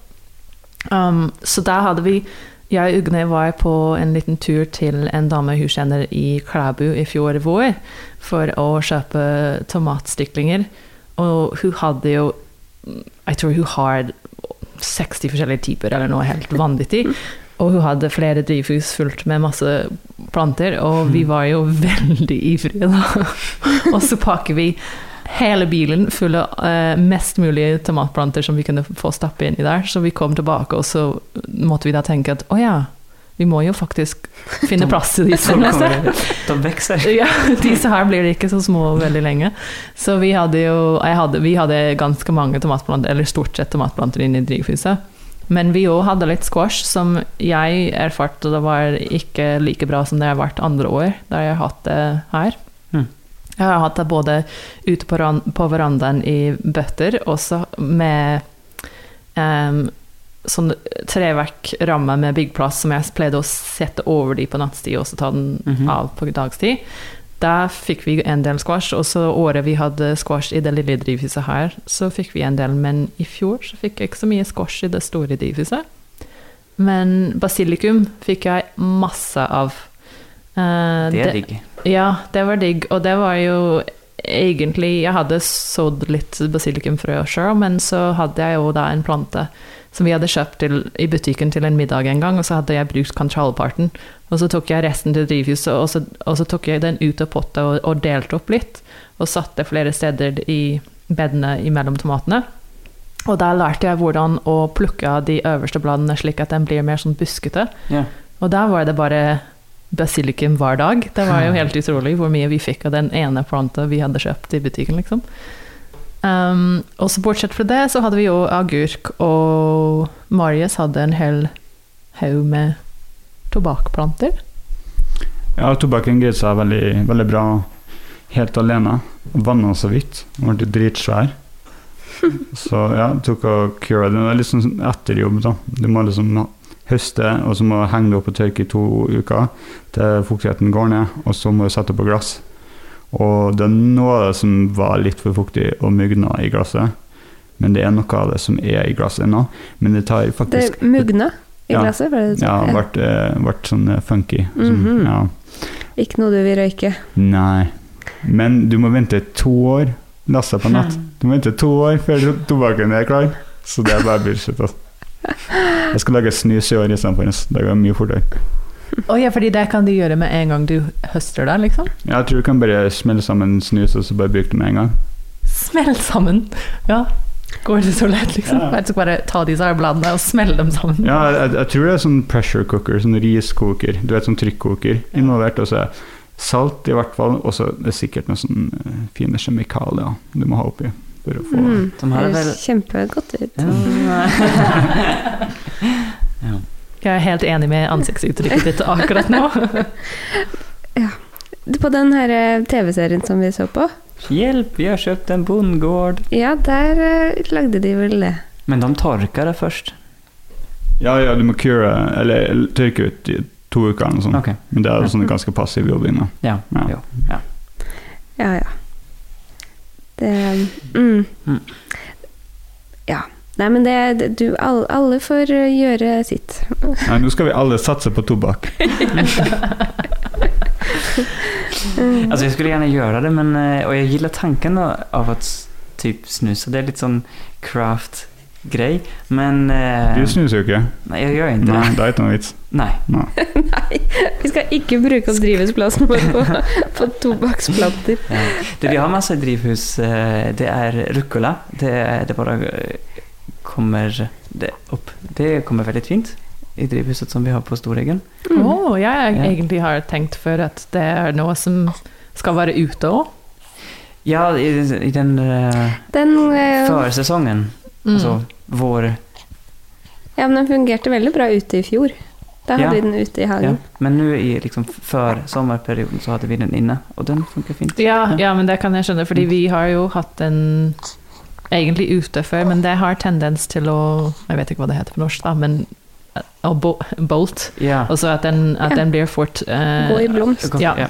Um, så da hadde vi Jeg og Ugne var på en liten tur til en dame hun kjenner i Klæbu i fjor vår for å kjøpe tomatstiklinger. Og hun hadde jo Jeg tror hun har 60 forskjellige typer, eller noe helt vanvittig. <laughs> Og hun hadde flere drivhus fullt med masse planter, og vi var jo <laughs> veldig ivrige, da. <laughs> og så pakker vi hele bilen full av eh, mest mulig tomatplanter som vi kunne få stappe inni der. Så vi kom tilbake, og så måtte vi da tenke at å ja, vi må jo faktisk finne plass til disse De, <laughs> de vokser. Ja, disse her blir ikke så små veldig lenge. Så vi hadde jo hadde, Vi hadde ganske mange tomatplanter, eller stort sett tomatplanter inne i drivhuset. Men vi òg hadde litt squash, som jeg erfarte det var ikke like bra som det har vært andre år, da jeg har hatt det her. Mm. Jeg har hatt det både ute på, på verandaen i bøtter, også med um, sånn treverkramme med byggplass som jeg pleide å sette over de på nattstid, og så ta den Mhm. av på dagstid. Der fikk vi en del squash, og så året vi hadde squash i det lille drivhuset her, så fikk vi en del, men i fjor så fikk jeg ikke så mye squash i det store drivhuset. Men basilikum fikk jeg masse av. Uh, Det er digg. Ja, det var digg. Og det var jo egentlig Jeg hadde sådd litt basilikumfrø sjøl, men så hadde jeg jo da en plante som vi hadde kjøpt til, i butikken til en middag en gang, og så hadde jeg brukt kontrollparten. Og så tok jeg resten til drivhuset, og så, og så tok jeg den ut av potta og, og delte opp litt. Og satte flere steder i bedene imellom tomatene. Og da lærte jeg hvordan å plukke av de øverste bladene slik at den blir mer sånn buskete. Yeah. Og da var det bare basilikum hver dag. Det var jo helt utrolig hvor mye vi fikk av den ene planta vi hadde kjøpt i butikken, liksom. Um, og så bortsett fra det, så hadde vi jo agurk, og Marius hadde en hel haug med tobakkplanter. Ja, tobakken greide seg veldig, veldig bra helt alene. Vanna så vidt. Den ble dritsvær. <laughs> Så ja, tok og cura den. Det er litt sånn etterjobb, da. Du må liksom høste, og så må du henge det opp og tørke i to uker til fuktigheten går ned, og så må du sette på glass. Og det er noe av det som var litt for fuktig og mugna i glasset. Men det er noe av det som er i glasset ennå. Men det tar faktisk Det mugna i Ja. glasset, var det det Ja, ble, ja. sånn eh, funky. Som, Mhm. ja. Ikke noe du vil røyke. Nei. Men du må vente to år. Lasse på natt. Du må vente to år før tobakken er klar. Så det er bare bullshit. Altså. Jeg skal lage snus i år istedenfor. Det går mye fortere. Oh, ja, fordi det kan du gjøre med en gang du høster det, liksom? Jeg tror du kan bare smelle sammen snus og så bare bruke det med en gang. Smell sammen! Ja. Går det så lett, liksom? Ja. Jeg skal bare ta disse her bladene og smelle dem sammen. Ja, jeg, jeg tror det er sånn pressure cooker, sånn riskoker. Du vet, sånn trykkoker involvert. Og så salt i hvert fall, og så er det sikkert noen sånne eh, fine kjemikalier du må ha oppi for å få Mm. De hadde Høres vel kjempegodt ut. ja. <laughs> ja. Jeg er helt enig med ansiktsuttrykket ditt akkurat nå. <laughs> På den her eh, TV-serien som vi så på, Hjelp, vi har kjøpt en bondgård. ja, der eh, lagde de vel det. Men de tørka det først. Ja, ja, du må cure, eller tørke ut i to uker eller noe sånt. Okay. Men det er jo sånn ganske passiv jobbing. Ja. Ja. Ja. Ja, ja. Det mm. Mm. Ja. Nei, men det, du, alle, alle får eh, gjøre sitt. Nei, nå skal vi alle satse på tobakk. <laughs> <laughs> altså, jeg skulle gjerne gjøre det men, og jeg liker tanken av at typ snusa. Det er litt sånn craft-grej. Men... eh, Du snuser jo ikke. Nei, jeg gjør ikke det. Nei, det. det er ikke noe vits. Nej. Nei. <laughs> Nei, vi skal ikke bruke opp drivhusplassen vår på, på tobakksplanter. Ja. Du, vi har masse drivhus. eh, Det er ruccola. Det, det bara eh, kommer det opp. Det kommer veldig fint i drivhuset som vi har på Storeggen. Mm. Å, jeg Ja. egentlig har tenkt før at det er noe som skal være ute òg. Ja, i, i den eh, Den, eh, försäsongen. Mm. Altså vår... ja, men den fungerte veldig bra ute i fjor. Da hadde Ja. vi den ute i Ja. hagen. Men nå i liksom før sommerperioden så hadde vi den inne og den funker fint. Ja, ja, men det kan jeg skjønne, fordi vi har jo hatt den egentlig ute før, men det har tendens til å Jeg vet ikke hva det heter på norsk, da, men å bo, bolt. Ja. Altså at den, at Ja. den blir fort uh, Gå i blomst. Ja. ja.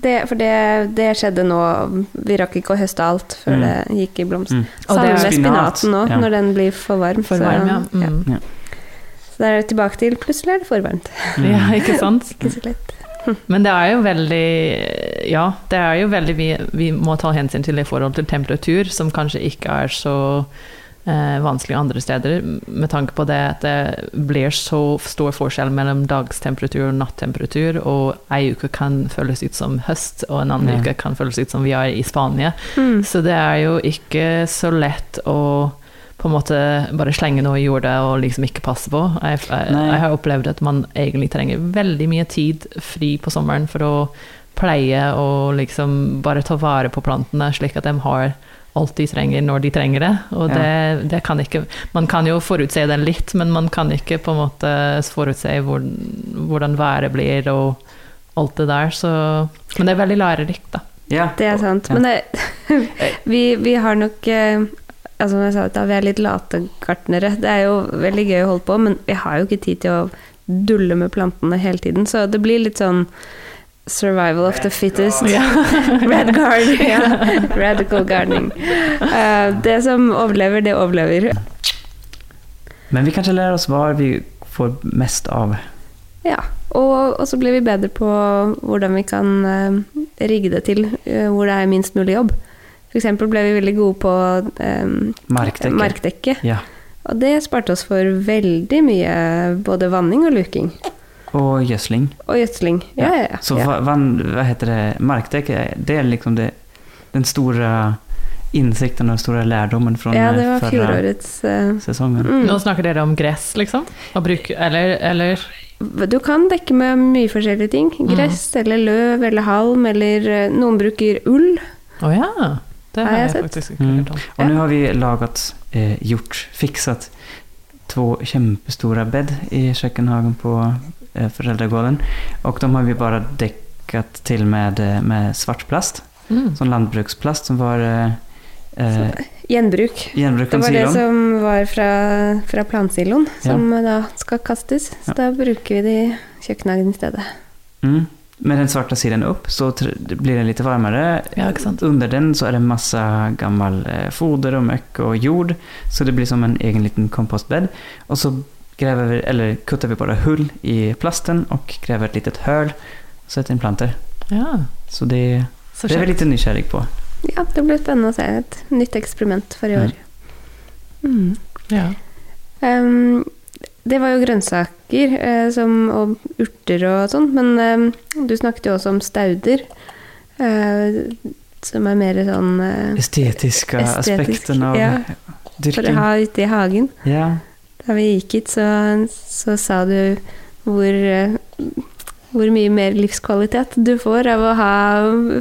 Det, for det, det skjedde nå Vi rakk ikke å høste alt før Mm. det gikk i blomst. Mm. Og Samme det er med spinaten nå, Ja. når den blir for varm. for så- varm, ja. Mm. ja. Så da er det tilbake til plutselig er det for varmt. Mm. ja. Ikke sant? Ikke så lett. Men det er jo veldig Ja, det er jo veldig vi, vi må ta hensyn til i forhold til temperatur, som kanskje ikke er så eh, vanskelig andre steder, med tanke på det at det blir så stor forskjell mellom dagstemperatur og nattemperatur, og ei uke kan føles ut som høst, og en annen Ja. uke kan føles ut som vi er i Spania. Mm. Så det er jo ikke så lett å på en måte bare slenge noe i jorda og liksom ikke passe på. Jeg, jeg, jeg har opplevd at man egentlig trenger veldig mye tid fri på sommeren for å pleie og liksom bare ta vare på plantene, slik at de har alt de trenger når de trenger det. Og Ja. det, det kan ikke Man kan jo forutse det litt, men man kan ikke på en måte forutse hvor, hvordan været blir og alt det der. Så, men det er veldig lærerikt, da. Ja. Det er sant. Ja. Men det, <laughs> vi, vi har nok eh, altså Som jeg sa, da, vi er litt late gartnere. Det er jo veldig gøy å holde på, men vi har jo ikke tid til å dulle med plantene hele tiden. Så det blir litt sånn survival of the fittest. <laughs> Red garden, <laughs> ja. <laughs> Radical gardening. Uh, det som overlever, det overlever. Men vi kan ikke lære oss hva vi får mest av. Ja. Og, og så blir vi bedre på hvordan vi kan uh, rigge det til uh, hvor det er minst mulig jobb. Eksempel ble vi veldig gode på um, Markdekke. markdekke. Ja. Og det sparte oss for veldig mye både vanning og luking. Og gjødsling. Og gjødsling. Ja, ja, ja. Så hva, hva heter det, Markdekke, det er liksom det, den store innsikten og den store lærdommen fra ja, det var fjorårets eh, säsongen. mm. Nå snakker dere om gress, liksom? Bruk, eller, eller Du kan dekke med mye forskjellige ting. Mm. Gress eller løv eller halm, eller eh, noen bruker ull. Å ja! Det Har har jag, jeg sett. faktisk Mm. om. Och nu har vi lagat, eh, gjort, fixat två kämpestora bädd i Kökenhagen på eh, föräldragården. Och de har vi bara däckat till med, eh, med svartplast, Mm. som landbruksplast som var eh, eh, Gjenbruk. Det var det som var fra, fra plansiloen, som ja. da skal kastes. Så Ja. da bruker vi det i kjøkkenhagen i stedet. Mm. Med den svarta sidan upp så blir den lite varmare. Ja, ikke sant. Under den så är det massa gammal eh, foder och möck och jord. Så det blir som en egen liten kompostbädd. Och så gräver vi, eller kuttar vi bara hull i plasten och gräver ett litet hål och sätter in planter. Ja, Så det, så det är vi litt lite nysgjerrig på. Ja, det blir spennende å se. Et nytt eksperiment for i år. Mm. Ja. Ehm, det var jo grønnsaker eh, som, og urter og sånn, men ehm, du snakket jo også om stauder. eh, som er mer sånn eh, Estetisk, aspekten av ja. for å ha ute i hagen. Ja. Da vi gikk hit, så, så sa du hvor, eh, hvor mye mer livskvalitet du får av å ha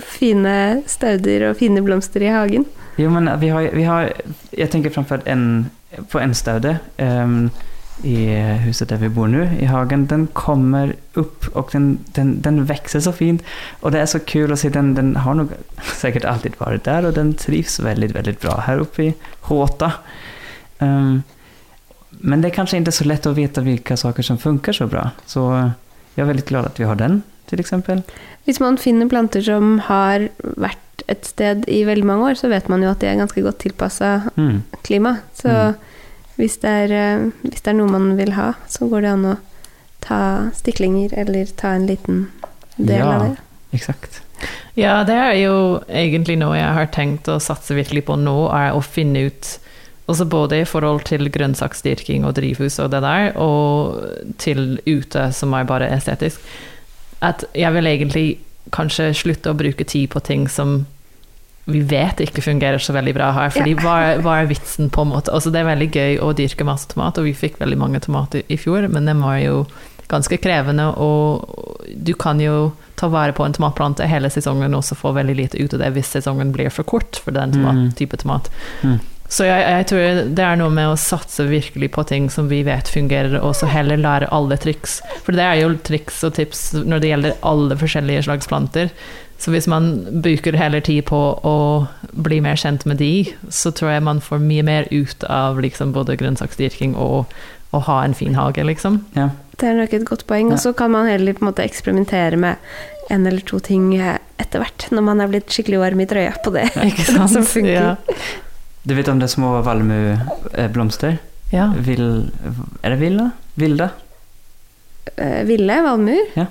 fine stauder og fine blomster i hagen. Jo, men vi har, vi har, Jeg tenker framförallt en, på en staude ehm, i huset der vi bor nå, i hagen. Den kommer opp, og den, den, den vokser så fint. Og det er så kul å se, den, den har nok sikkert alltid vært der, og den trivs veldig, veldig bra her oppe i Håta. Um, men det er kanskje ikke så lett å vite hvilke saker som funker så bra. Så jeg er veldig glad at vi har den, f.eks. exempel. Hvis man finner planter som har vært et sted i veldig mange år, så vet man jo at de er ganske godt tilpassa Mm. klima. Så Mm. Hvis, det er, eh, hvis det er noe man vil ha, så går det an å ta stiklinger eller ta en liten del Ja. av det. Exakt. Ja, det er jo egentlig noe jeg har tenkt å satse virkelig på nå, er å finne ut Altså både i forhold til grønnsaksdyrking og drivhus og det der, og til ute, som er bare estetisk. At jeg vil egentlig kanskje slutte å bruke tid på ting som vi vet ikke fungerer så veldig bra her. Fordi Ja. hva, hva er vitsen, på en måte? Altså, det er veldig gøy å dyrke masse tomat, og vi fikk veldig mange tomater i fjor, men den var jo ganske krevende, og du kan jo ta vare på en tomatplante hele sesongen og så få veldig lite ut av det hvis sesongen blir for kort for den tomat, Mm. type tomat. Mm. Så jeg, jeg tror det er noe med å satse virkelig på ting som vi vet fungerer, og så heller lære alle triks. For det er jo triks og tips når det gjelder alle forskjellige slags planter. Så hvis man bruker heller tid på å bli mer kjent med de, så tror jeg man får mye mer ut av liksom både grønnsaksdyrking og å ha en fin hage, liksom. Ja. Det er nok et godt poeng. Ja. Og så kan man heller på en måte eksperimentere med en eller to ting eh, etter hvert, når man er blitt skikkelig varm i trøya på det. <laughs> Ikke sant? Som funker. Ja. Du vet om det er små valmueblomster? ja. Vil, er det villa? Vilda? Eh, ville valmuer. Ja.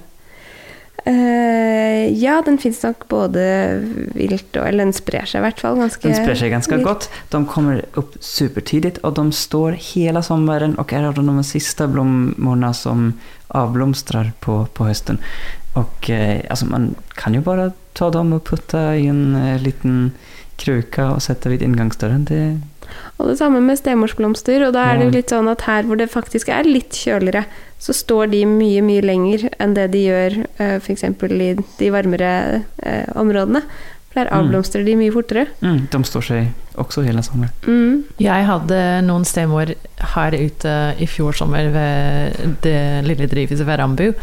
Eh, ja, den fins nok både vilt og Eller den sprer seg i hvert fall ganske Den sprer seg ganske vilt. godt. De kommer opp supertidlig, og de står hele sommeren og er av de siste blommorna som avblomstrer på, på høsten. Og uh, altså, man kan jo bare ta dem og putte i en uh, liten kruke og sette ved inngangsdøren. Det, Og det samme med stemorsblomster. Og da er det jo litt sånn at her hvor det faktisk er litt kjøligere, så står de mye, mye lenger enn det de gjør eh, f.eks. i de varmere eh, områdene. Der Mm. avblomstrer de mye fortere. mm, de står seg også hele sommeren. Mm. Jeg hadde noen stemor her ute i fjor sommer ved det lille drivhuset ved Rambu.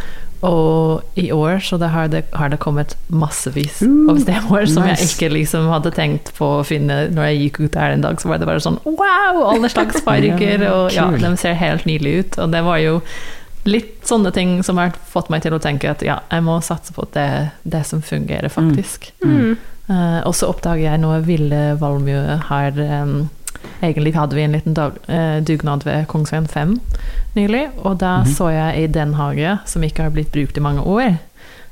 Og i år så det har, det, har det kommet massevis Mm, av stemor som jeg ikke liksom hadde tenkt på å finne når jeg gikk ut her en dag. Så var det bare sånn wow! Alle slags <laughs> farger. Ja, og ja, de ser helt nydelige ut. Og det var jo litt sånne ting som har fått meg til å tenke at ja, jeg må satse på det, det som fungerer, faktisk. Mm. Eh, og så oppdager jeg noe ville valmue her. em, egentlig hadde vi en liten dag, eh, dugnad ved Kongsveien 5 nylig, og da Mhm. så jeg i den hage, som ikke har blitt brukt i mange år,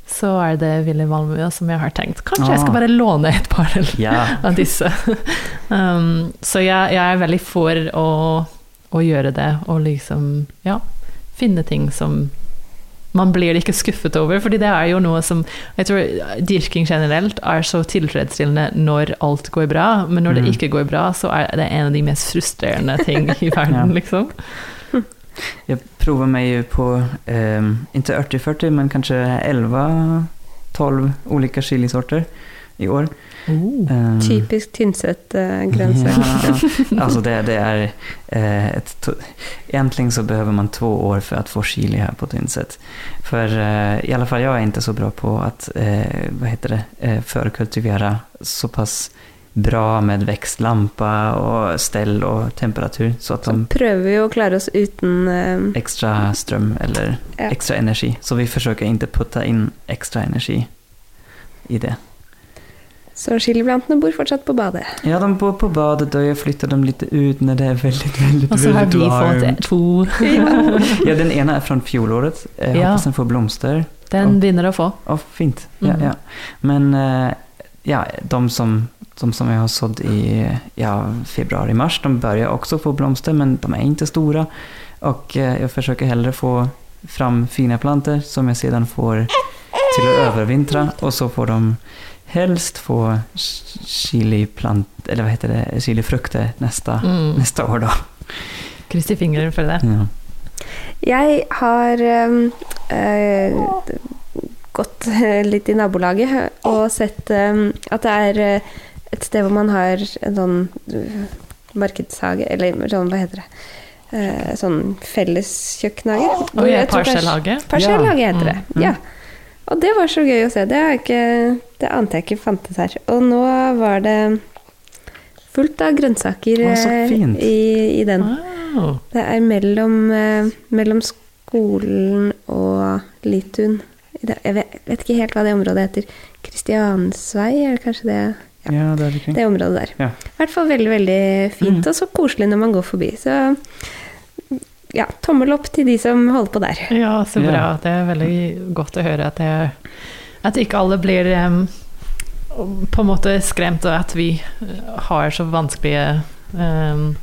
så er det Willy Valmue som jeg har tenkt Kanskje jeg skal Ah. bare låne et par yeah. <laughs> av disse. Um, så jeg, jeg er veldig for å, å gjøre det, og liksom ja, finne ting som man blir ikke skuffet over, fordi det er jo noe som Jeg tror dyrking generelt er så tilfredsstillende når alt går bra, men når det Mm. ikke går bra, så er det en av de mest frustrerende ting i <laughs> verden, Ja. liksom. Jeg prøver meg ju på, eh, ikke 80-40, men kanskje 11-12 ulike chilisorter i år. Eh, Typisk Tynset-grønnsak. <laughs> Ja, altså det, det er eh, ett, to- egentligen så behøver man to år for å få chili her på Tynset. For eh, i alle fall jeg er ikke så bra på å hva vad heter det, eh, förkultivera så pass bra med vekstlampa og stell og temperatur så de Så prøver vi å klare oss uten uh, Ekstra strøm eller Ja. ekstra energi. Så vi forsøker ikke putte inn ekstra energi i det. Så chiliplantene bor fortsatt på badet. Ja, de bor på badet og jeg flytter dem litt ut når det er veldig, veldig varmt. Og så har vi varmt. fått <laughs> to. <laughs> Ja, den ene er fra fjolåret. Jeg Ja. håper den får blomster. Den begynner å få. Å, fint. Ja, mm. ja. Men eh, ja, de som, de som jeg har sådd i ja, februari, mars, de börjar også få blomster, men de er ikke store. Og jeg forsøker heller å få fram fine planter som jeg siden får til å overvintre, og så får de helst få ch- chiliplant, eller hva heter det, chilifrukter neste, Mm. neste år da. Krysser fingrene for det. Ja. Jeg har eh, gått eh, litt i nabolaget og sett øh, at det er eh, et sted hvor man har en sånn markedshage, eller sånn, hva heter det? Eh, sånn felleskjøkkenhage. Og ja, parsellhage. Parsellhage heter det. Mm. Ja. Og det var så gøy å se. Det, ikke, det ante jeg ikke fantes her. Og nå var det fullt av grønnsaker fint. i, i den. Wow. Det er mellom, eh, mellom skolen og Litun. Det- Jeg vet, ikke helt hva det området heter. Kristiansvei, er det kanskje det? Ja. ja, det, er Det området der. Ja. I hvert fall veldig, veldig fint, Mm. og så koselig når man går forbi. Så ja, tommel opp til de som holder på der. Ja, så bra. Ja. Det er veldig godt å høre at, det at ikke alle blir um, på en måte skremt, og at vi har så vanskelige he-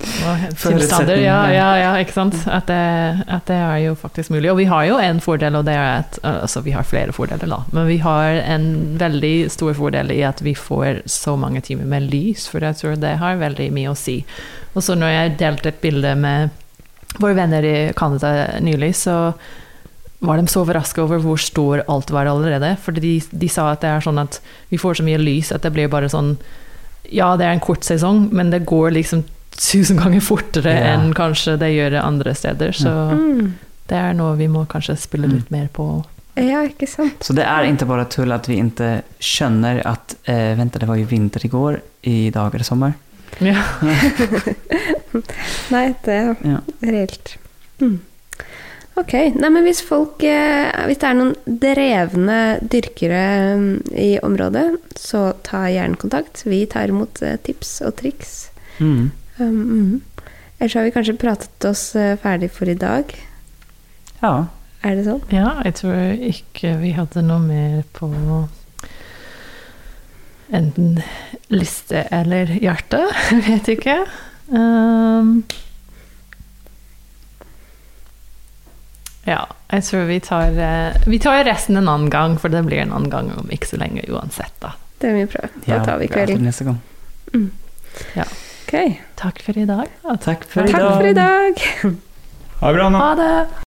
tilstander. Ja, ja, ja, ikke sant. At det, at det er jo faktisk mulig. Og vi har jo en fordel, og det er at Altså, vi har flere fordeler, da, men vi har en veldig stor fordel i at vi får så mange timer med lys, for jeg tror det har veldig mye å si. Og så når jeg delte et bilde med våre venner i Canada nylig, så var de så overraska over hvor stor alt var allerede. For de, de sa at det er sånn at vi får så mye lys at det blir bare sånn Ja, det er en kort sesong, men det går liksom tusen ganger fortere Ja. enn kanskje det gjør andre steder. Så Mm. det er noe vi må kanskje spille Mm. litt mer på. Ja, ikke sant. Så det er ikke bare tull at vi ikke skjønner at eh, Vent, det var jo vinter i går, i dag er det sommer. Ja. <laughs> Nei, det er Ja. reelt. Mm. Ok. Nei, men hvis folk eh, Hvis det er noen drevne dyrkere mm, i området, så ta gjerne kontakt. Vi tar imot eh, tips og triks. Mm. Um, mm. Ellers har vi kanskje pratet oss eh, ferdig for i dag. Ja, Er det sånn? ja, jeg tror ikke vi hadde noe mer på enten liste eller hjerte. Jeg <laughs> vet ikke. Um, ja, jeg tror vi tar, eh, vi tar resten en annen gang, for det blir en annen gang om ikke så lenge uansett. da. Det må vi prøve. Da tar vi kvelden. Ja, neste gang. Mm. gång. Ok. Takk for i dag. Tack för Takk idag. for i dag. Ha det bra nå. Ha det!